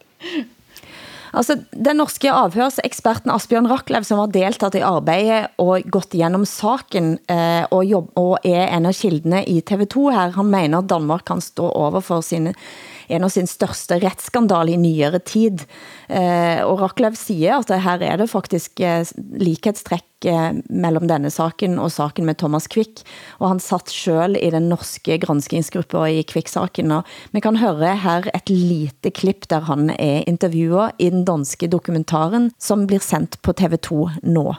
Altså, den norske avhørseksperten Asbjørn Raklev, som har deltaget i arbejdet og gått igennem saken eh, og, jobb, og er en av kildene i TV2 her, han mener at Danmark kan stå over for sine en av sin største retsskandal i nyere tid. Eh, og Raklev siger, at her er det faktisk eh, likhetstræk eh, mellem denne saken og saken med Thomas Quick, og han satt selv i den norske granskingsgruppen i Quick-saken. Vi kan høre her et lite klipp der han er intervjuet i den danske dokumentaren, som blir sendt på TV2 nå.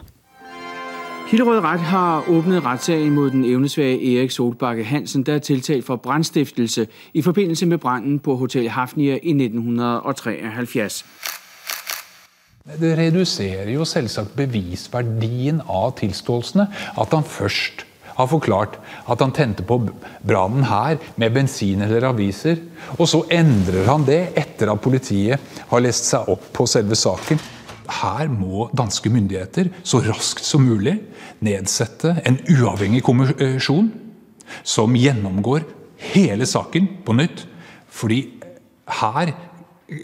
Hillerød Ret har åbnet retssagen mod den evnesvage Erik Solbakke Hansen, der er tiltalt for brandstiftelse i forbindelse med branden på Hotel Hafnia i 1973. Det reducerer jo selvsagt bevisverdien av tilståelsene at han først har forklart at han tændte på branden her med bensin eller aviser, og så ændrer han det etter at politiet har læst sig op på selve saken. Her må danske myndigheter så raskt som mulig nedsette en uavhengig kommisjon som gjennomgår hele saken på nytt. Fordi her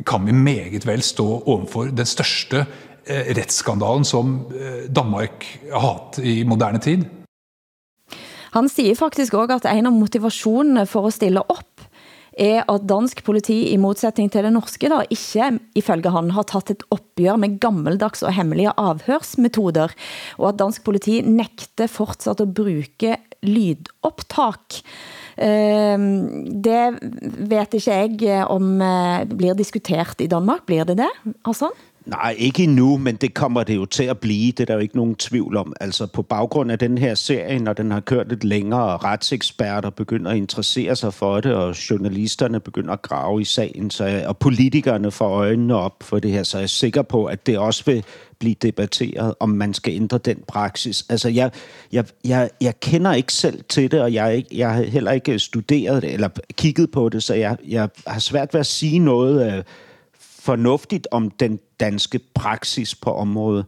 kan vi meget vel stå overfor den største eh, rettsskandalen som eh, Danmark har hatt i moderne tid. Han siger faktisk også, at en av motivationerne for at stille op er at dansk politi i modsætning til det norske da, ikke ifølge han har taget et opgør med gammeldags og hemmelige avhørsmetoder, og at dansk politi nægte fortsat at bruge lydopptak. Øhm, det vet ikke jeg om øh, blir diskuteret i Danmark. Blir det det, Hassan? Nej, ikke endnu, men det kommer det jo til at blive. Det er der jo ikke nogen tvivl om. Altså på baggrund af den her serie, når den har kørt lidt længere, og retseksperter begynder at interessere sig for det, og journalisterne begynder at grave i sagen, så, og politikerne får øjnene op for det her, så jeg er sikker på, at det også vil blive debatteret, om man skal ændre den praksis. Altså, jeg, jeg, jeg, jeg kender ikke selv til det, og jeg, jeg har heller ikke studeret det, eller kigget på det, så jeg, jeg har svært ved at sige noget øh, fornuftigt om den danske praksis på området.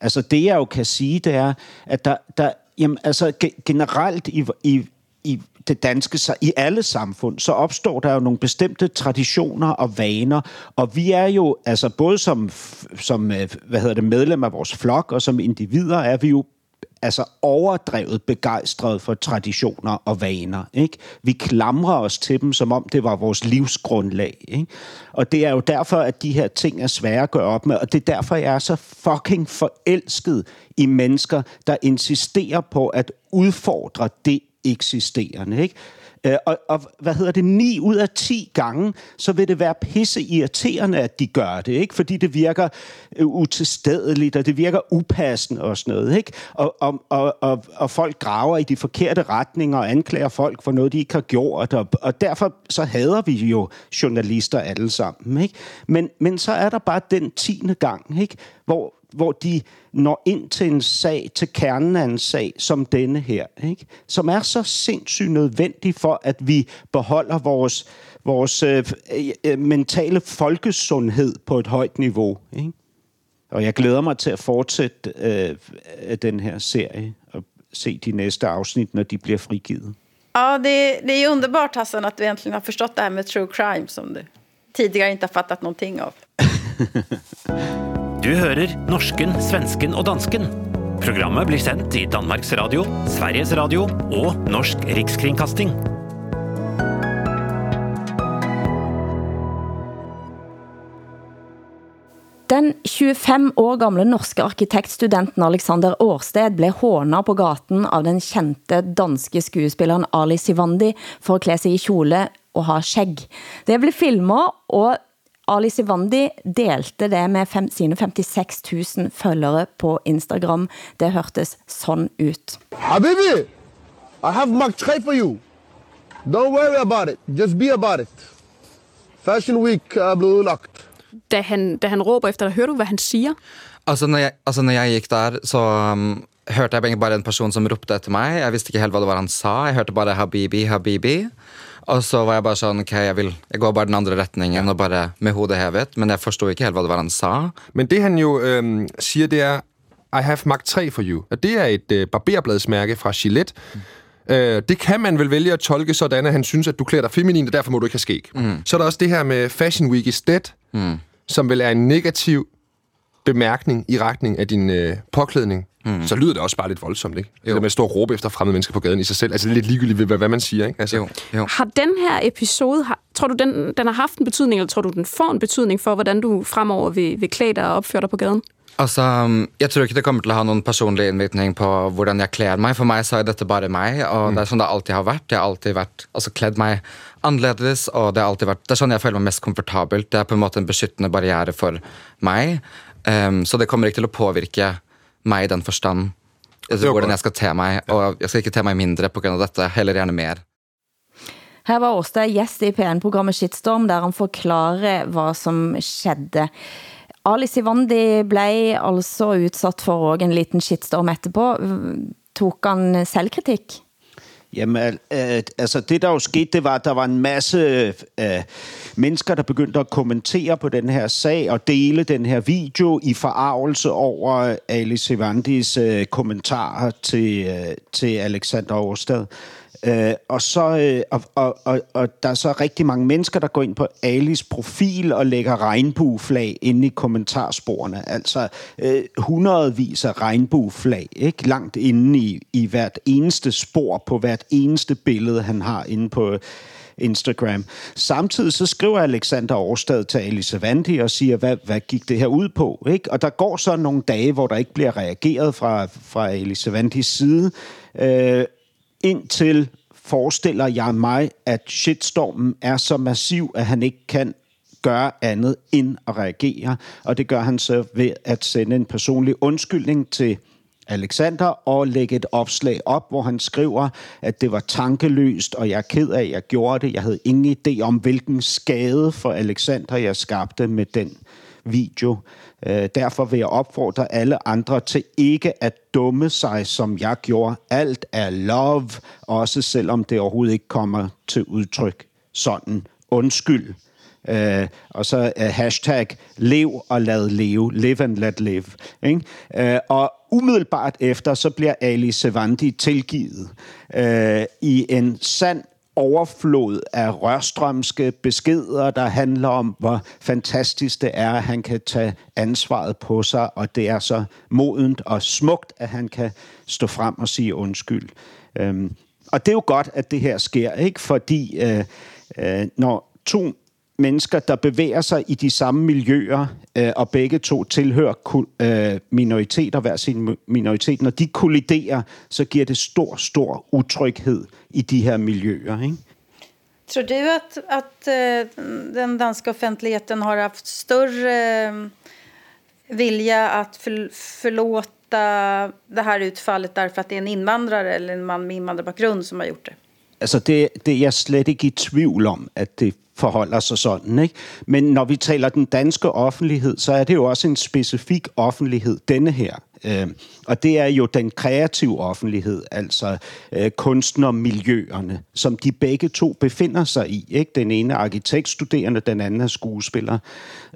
Altså det jeg jo kan sige, det er, at der, der jamen, altså generelt i, i, i det danske, i alle samfund, så opstår der jo nogle bestemte traditioner og vaner, og vi er jo, altså både som, som øh, hvad hedder det, medlem af vores flok og som individer, er vi jo altså overdrevet begejstret for traditioner og vaner. Ikke? Vi klamrer os til dem, som om det var vores livsgrundlag. Ikke? Og det er jo derfor, at de her ting er svære at gøre op med, og det er derfor, jeg er så fucking forelsket i mennesker, der insisterer på at udfordre det eksisterende. Ikke? Øh, og, og hvad hedder det, 9 ud af 10 gange, så vil det være pisse irriterende, at de gør det, ikke? Fordi det virker øh, utilstedeligt, og det virker upassende og sådan noget, ikke? Og, og, og, og, og folk graver i de forkerte retninger og anklager folk for noget, de ikke har gjort, og, og derfor så hader vi jo journalister alle sammen, ikke? Men, men så er der bare den tiende gang, ikke? Hvor, hvor de når ind til en sag, til kernen af en sag, som denne her, ikke? som er så sindssygt nødvendig for, at vi beholder vores, vores øh, øh, mentale folkesundhed på et højt niveau. Ikke? Og jeg glæder mig til at fortsætte øh, den her serie og se de næste afsnit, når de bliver frigivet. Ja, det, det är underbart Hassan att du äntligen har förstått det här med true crime som du tidigare inte har fattat någonting av. Du hører norsken, svensken og dansken. Programmet blir sendt i Danmarks Radio, Sveriges Radio og Norsk Rikskringkasting. Den 25 år gamle norske arkitektstudenten Alexander Årsted blev hånet på gaten av den kjente danske skuespilleren Ali Sivandi for at klæde sig i kjole og ha skæg. Det blev filmet, og Ali Sivandi delte det med fem, sine 56 000 følgere på Instagram. Det hørtes sådan ut. Habibi, I have Mark 3 for you. Don't worry about it. Just be about it. Fashion Week er blevet lagt. Da han, da han råber efter dig, hører du, hvad han siger? Altså, når jeg, altså, når jeg gik der, så um, hørte jeg bare en person, som ropte efter mig. Jeg vidste ikke helt, hvad det var, han sa. Jeg hørte bare Habibi, Habibi. Og så var jeg bare sånn Ok, jeg vil Jeg går bare den andre retningen og bare med hodet hevet. Men jeg forstod ikke helt, hvad det var, han sa. Men det, han jo øhm, siger, det er I have Mark 3 for you. Og det er et øh, barberbladsmærke fra Gillette. Mm. Øh, det kan man vel vælge at tolke sådan, at han synes, at du klæder dig feminin, og derfor må du ikke have skæg. Mm. Så er der også det her med Fashion Week is dead, mm. som vel er en negativ bemærkning i retning af din øh, påklædning. Mm. Så lyder det også bare lidt voldsomt, ikke? Jo. Det med at stå og råbe efter fremmede mennesker på gaden i sig selv. Altså det er lidt ligegyldigt, hvad, hvad man siger, ikke? Altså. Jo. Jo. Har den her episode, har, tror du, den, den har haft en betydning, eller tror du, den får en betydning for, hvordan du fremover vil, vil klæde dig og opføre dig på gaden? Altså, um, jeg tror ikke det kommer til at have nogen personlig indvirkning på, hvordan jeg klæder mig. For mig så er dette bare mig, og mm. det er sådan, det alltid har været. Jeg har alltid været, altså klædt mig anderledes, og det har alltid været, det er sådan, jeg føler mig mest komfortabelt. Det er på en måte en beskyttende barriere for mig. Um, så det kommer ikke til at påvirke mig i den forstand. Altså, hvordan jeg skal tage mig, og jeg skal ikke tage mig mindre på grund af dette, heller gerne mere. Her var Årsted gæst i PN-programmet Shitstorm, der han forklarer, hvad som skedde. Ali Sivandi blev altså udsat for en liten shitstorm etterpå. Tog han selvkritik? Jamen, øh, altså det der jo skete, det var, at der var en masse øh, mennesker, der begyndte at kommentere på den her sag og dele den her video i forarvelse over Alice Evandis øh, kommentarer til, øh, til Alexander Årstad. Øh, og, så, øh, og, og, og, og der er så rigtig mange mennesker, der går ind på Alis profil og lægger regnbueflag inde i kommentarsporene. Altså øh, hundredvis af regnbueflag, ikke? langt inde i, i hvert eneste spor på hvert eneste billede, han har inde på Instagram. Samtidig så skriver Alexander Årstad til Alice Vanti og siger, hvad, hvad gik det her ud på? Ikke? Og der går så nogle dage, hvor der ikke bliver reageret fra, fra Alice Vantis side. Øh, indtil forestiller jeg mig, at shitstormen er så massiv, at han ikke kan gøre andet end at reagere. Og det gør han så ved at sende en personlig undskyldning til Alexander og lægge et opslag op, hvor han skriver, at det var tankeløst, og jeg er ked af, at jeg gjorde det. Jeg havde ingen idé om, hvilken skade for Alexander jeg skabte med den video. Øh, derfor vil jeg opfordre alle andre til ikke at dumme sig, som jeg gjorde. Alt er love, også selvom det overhovedet ikke kommer til udtryk sådan. Undskyld. Uh, og så uh, hashtag lev og lad leve. Live and let live. Ikke? Uh, og umiddelbart efter, så bliver Ali Sevandi tilgivet uh, i en sand overflod af rørstrømske beskeder, der handler om, hvor fantastisk det er, at han kan tage ansvaret på sig, og det er så modent og smukt, at han kan stå frem og sige undskyld. Øhm, og det er jo godt, at det her sker, ikke? fordi øh, øh, når to mennesker, der bevæger sig i de samme miljøer, øh, og begge to tilhører øh, minoriteter, hver sin minoritet, når de kolliderer, så giver det stor, stor utryghed i de her miljøer. Ikke? Tror du att, att øh, den danska offentligheten har haft större øh, vilja att för, förlåta det här utfallet därför att det är en invandrare eller en man med invandrarbakgrund som har gjort det? Altså det, det er jeg slet ikke i tvivl om, at det forholder sig sådan. Ikke? Men når vi taler den danske offentlighed, så er det jo også en specifik offentlighed, denne her. Øh, og det er jo den kreative offentlighed, altså øh, kunstnermiljøerne, som de begge to befinder sig i. Ikke? Den ene er arkitektstuderende, den anden er skuespiller.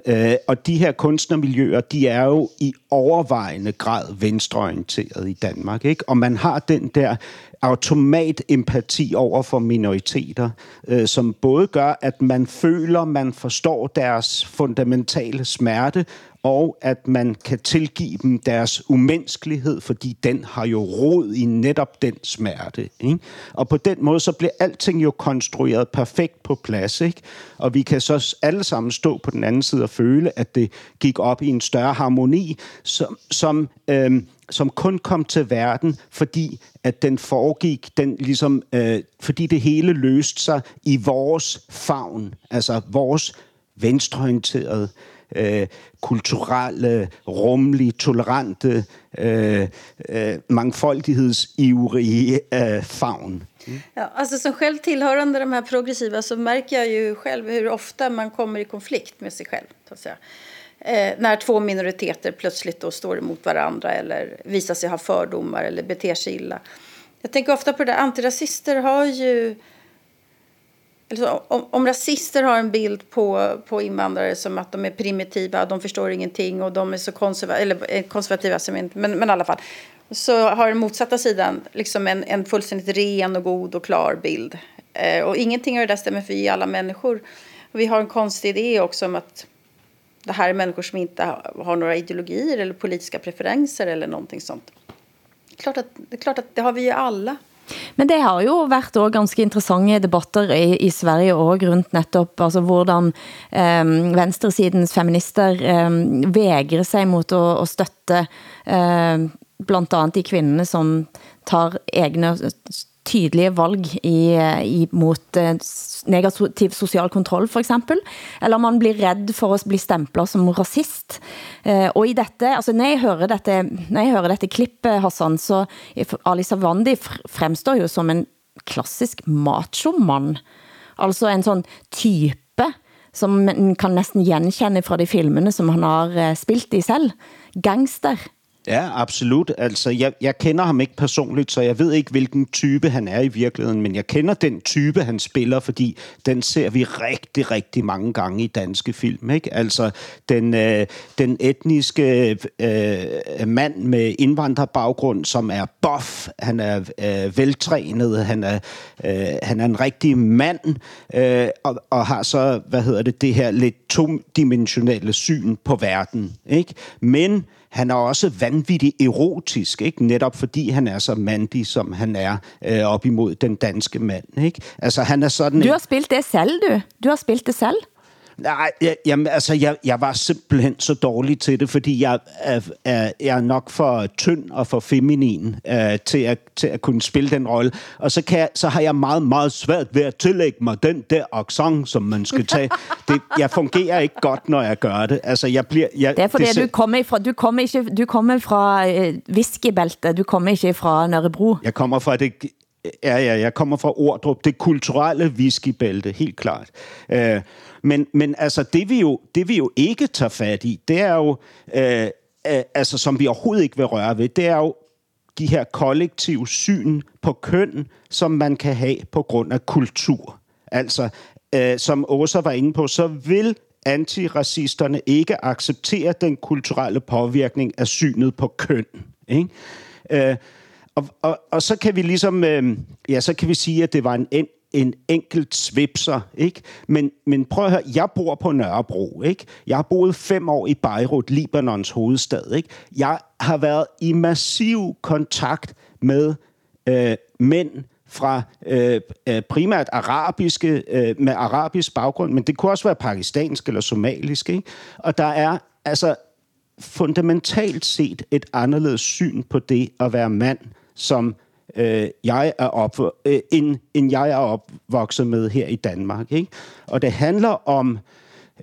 Øh, og de her kunstnermiljøer, de er jo i overvejende grad venstreorienteret i Danmark. Ikke? Og man har den der automat empati over for minoriteter, øh, som både gør, at man føler, man forstår deres fundamentale smerte, og at man kan tilgive dem deres umenneskelighed, fordi den har jo rod i netop den smerte. Ikke? Og på den måde, så bliver alting jo konstrueret perfekt på plads. Ikke? Og vi kan så alle sammen stå på den anden side og føle, at det gik op i en større harmoni, som, som, øhm, som kun kom til verden, fordi at den foregik, den ligesom, øh, fordi det hele løste sig i vores favn, altså vores venstreorienterede, øh, kulturelle, rumlige, tolerante, øh, øh, mangfoldighedsivrige øh, favn. Ja, alltså som själv tillhörande de här progressiva så märker jag ju själv hur ofta man kommer i konflikt med sig själv. Så att säga. Eh, när två minoriteter plötsligt då står emot varandra eller visar sig ha fördomar eller beter sig illa. Jag tänker ofta på det där, antirasister har ju Alltså, om, om rasister har en bild på, på invandrare som att de är primitiva, de förstår ingenting och de är så konservativa, eller eh, konservativa, som inte, men, men i alla fall. Så har den motsatta sidan liksom en, en fullständigt ren och god och klar bild. Eh, och ingenting av det där stämmer för vi är alla människor. Och vi har en konstig idé också om att det här är människor som inte har några ideologier eller politiska preferenser eller någonting sånt. Klart att det, är klart att det har vi ju alla. Men det har jo været også ganske interessante debatter i, i Sverige og rundt netop, altså hvordan øhm, venstresidens feminister øhm, vægrer sig mot at, at støtte eh, blandt andet de kvinder, som tar egne tydelige valg i, i, mot eh, negativ social kontroll for eksempel, eller man blir redd for at bli stemplet som rasist. Eh, og i dette, altså når jeg hører dette, når jeg hører dette klippet, Hassan, så Ali Savandi fremstår jo som en klassisk macho-mann. Altså en sådan type, som man kan næsten genkende fra de filmene, som han har eh, spilt i selv. Gangster. Ja, absolut. Altså, jeg, jeg kender ham ikke personligt, så jeg ved ikke, hvilken type han er i virkeligheden, men jeg kender den type, han spiller, fordi den ser vi rigtig, rigtig mange gange i danske film. Ikke? Altså, den, øh, den etniske øh, øh mand med indvandrerbaggrund, som er buff, han er øh, veltrænet, han er, øh, han er en rigtig mand, øh, og, og har så, hvad hedder det, det her lidt todimensionelle syn på verden. Ikke? Men han er også vanvittigt erotisk, ikke? netop fordi han er så mandig, som han er øh, op imod den danske mand. Ikke? Altså, han er sådan du har spillet det selv, du. Du har spillet det selv. Nej, jeg, jamen, altså, jeg, jeg var simpelthen så dårlig til det, fordi jeg er, er, jeg er nok for tynd og for feminin øh, til, at, til at kunne spille den rolle. Og så, kan jeg, så har jeg meget, meget svært ved at tillægge mig den der accent, som man skal tage. Det, jeg fungerer ikke godt, når jeg gør det. Altså, jeg bliver, jeg, det er fordi, det, du kommer fra, du kommer ikke, du kommer fra øh, whiskybæltet, du kommer ikke fra Nørrebro. Jeg kommer fra det Ja, ja, jeg kommer fra Ordrup, det kulturelle whiskybælte, helt klart. Øh, men, men altså, det vi, jo, det vi jo ikke tager fat i, det er jo, øh, øh, altså som vi overhovedet ikke vil røre ved, det er jo de her kollektive syn på køn, som man kan have på grund af kultur. Altså, øh, som Åsa var inde på, så vil antiracisterne ikke acceptere den kulturelle påvirkning af synet på køn. Ikke? Øh, og, og, og så kan vi ligesom, øh, ja, så kan vi sige, at det var en, en enkelt svipser, ikke? Men, men prøv at høre, jeg bor på Nørrebro, ikke? Jeg har boet fem år i Beirut, Libanons hovedstad, ikke? Jeg har været i massiv kontakt med øh, mænd fra øh, øh primært arabiske, øh, med arabisk baggrund, men det kunne også være pakistansk eller somalisk, ikke? Og der er altså fundamentalt set et anderledes syn på det at være mand, som øh, jeg er op, øh, end, end jeg er opvokset med her i Danmark. Ikke? Og det handler om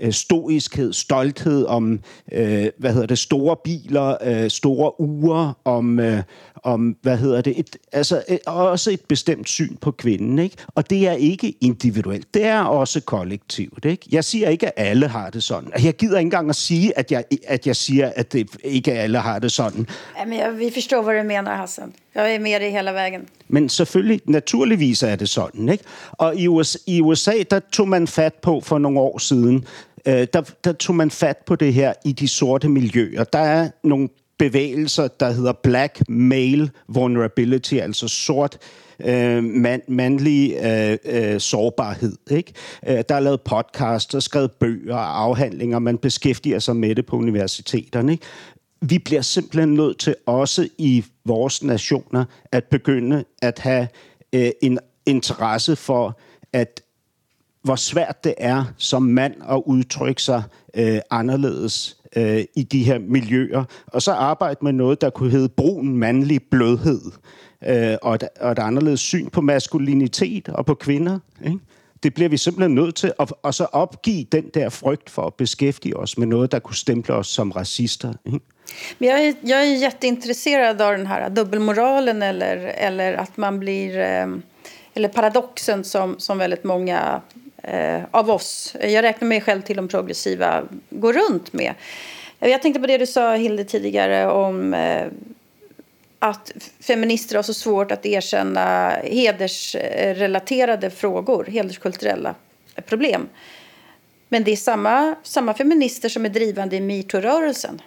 øh, stoiskhed, stolthed, om øh, hvad hedder det, store biler, øh, store uger, om, øh, om hvad hedder det, et, altså et, også et bestemt syn på kvinden, ikke? Og det er ikke individuelt, det er også kollektivt, ikke? Jeg siger ikke, at alle har det sådan. Jeg gider ikke engang at sige, at jeg, at jeg siger, at det ikke alle har det sådan. men jeg, vi forstår, hvad du mener, Hassan. Jeg er med det hele vejen. Men selvfølgelig, naturligvis er det sådan, ikke? Og i USA, i USA der tog man fat på for nogle år siden, øh, der, der tog man fat på det her i de sorte miljøer. Der er nogle bevægelser, der hedder Black Male Vulnerability, altså sort øh, mand, mandlig øh, øh, sårbarhed. Ikke? Øh, der er lavet podcasts og skrevet bøger og afhandlinger, man beskæftiger sig med det på universiteterne. Ikke? Vi bliver simpelthen nødt til også i vores nationer at begynde at have øh, en interesse for, at hvor svært det er som mand at udtrykke sig øh, anderledes øh, i de her miljøer, og så arbejde med noget, der kunne hedde brun mandlig blødhed, øh, og, et, og et anderledes syn på maskulinitet og på kvinder. Ikke? Det bliver vi simpelthen nødt til, at og så opgive den der frygt for at beskæftige os med noget, der kunne stemple os som racister. Ikke? Men jag är, jag är jätteintresserad av den här dubbelmoralen eller, eller att man blir... Ehm, eller paradoxen som, som väldigt många eh, av oss, jag räknar mig själv till de progressiva, går runt med. Jag tänkte på det du sa, Hilde, tidigare om eh, att feminister har så svårt att erkänna hedersrelaterade frågor, hederskulturella problem. Men det är samma, samma feminister som är drivande i metoo-rörelsen.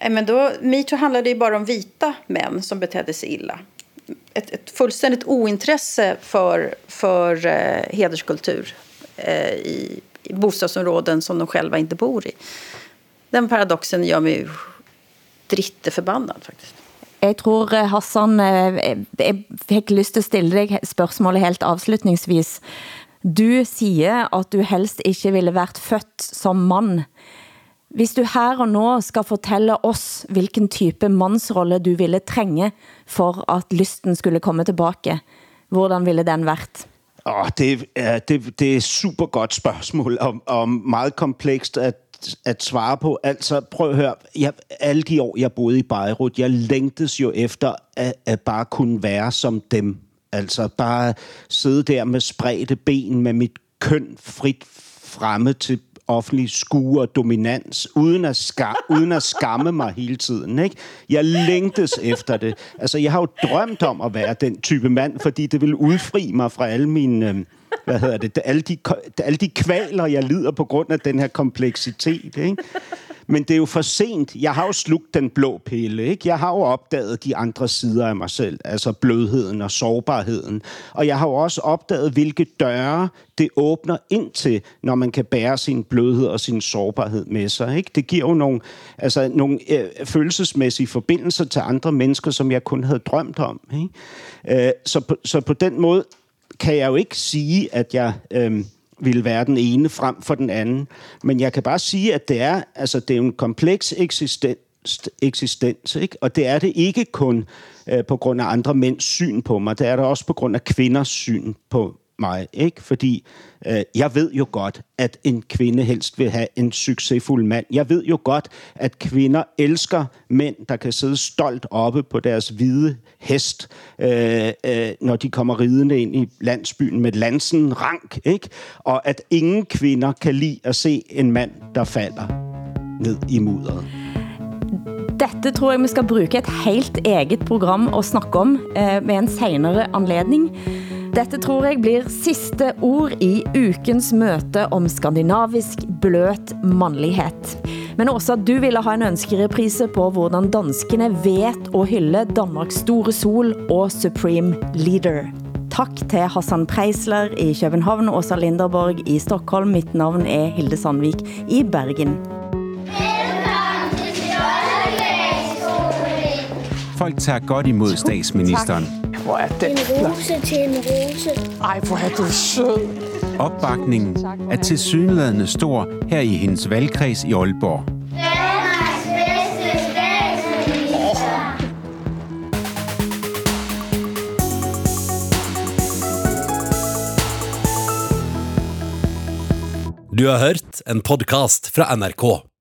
Eh, men då, metoo handlade ju bara om vita män som betedde sig illa. Ett, ett fullständigt ointresse för, för eh, hederskultur eh, i, i bostadsområden som de själva inte bor i. Den paradoxen gör mig dritteförbannad faktiskt. Jeg tror, eh, Hassan, eh, eh, jeg fik lyst til at stille dig spørgsmålet helt afslutningsvis. Du siger, at du helst ikke ville været født som mand. Hvis du her og nu skal fortælle os, hvilken type mandsrolle du ville trænge for at lysten skulle komme tilbage, hvordan ville den været? Oh, det, er, det, det er super godt spørgsmål, og, og meget komplekst at, at svare på. Altså, prøv at høre. Jeg, alle de år, jeg boede i Beirut, jeg længtes jo efter at, at bare kunne være som dem. Altså, bare sidde der med spredte ben, med mit køn frit fremme til offentlig skue og dominans, uden at, ska- uden at skamme mig hele tiden. Ikke? Jeg længtes efter det. Altså, jeg har jo drømt om at være den type mand, fordi det ville udfri mig fra alle mine... Øh, hvad hedder det, alle de, alle de kvaler, jeg lider på grund af den her kompleksitet. Ikke? Men det er jo for sent. Jeg har jo slugt den blå pille. Ikke? Jeg har jo opdaget de andre sider af mig selv, altså blødheden og sårbarheden. Og jeg har jo også opdaget, hvilke døre det åbner ind til, når man kan bære sin blødhed og sin sårbarhed med sig. Ikke? Det giver jo nogle, altså, nogle øh, følelsesmæssige forbindelser til andre mennesker, som jeg kun havde drømt om. Ikke? Øh, så, på, så på den måde kan jeg jo ikke sige, at jeg... Øh, ville være den ene frem for den anden. Men jeg kan bare sige, at det er, altså, det er en kompleks eksistens, eksistens ikke? og det er det ikke kun øh, på grund af andre mænds syn på mig, det er det også på grund af kvinders syn på mig, ikke? Fordi øh, jeg ved jo godt, at en kvinde helst vil have en succesfuld mand. Jeg ved jo godt, at kvinder elsker mænd, der kan sidde stolt oppe på deres hvide hest, øh, øh, når de kommer ridende ind i landsbyen med lansen rank, ikke? Og at ingen kvinder kan lide at se en mand, der falder ned i mudderet. Dette tror jeg, vi skal bruge et helt eget program og snakke om øh, eh, ved en senere anledning. Dette tror jeg blir sidste ord i ukens møte om skandinavisk bløt mandlighed. Men også du ville ha en ønskereprise på hvordan danskene vet at hylde Danmarks store sol og Supreme Leader. Tak til Hassan Preisler i København, Åsa Linderborg i Stockholm. Mitt navn er Hilde Sandvik i Bergen. Folk tager godt imod statsministeren. Hvor er den En rose til en rose. Ej, hvor er du sød. Opbakningen er til synlædende stor her i hendes valgkreds i Aalborg. Danmarks bedste statsminister. Du har hørt en podcast fra NRK.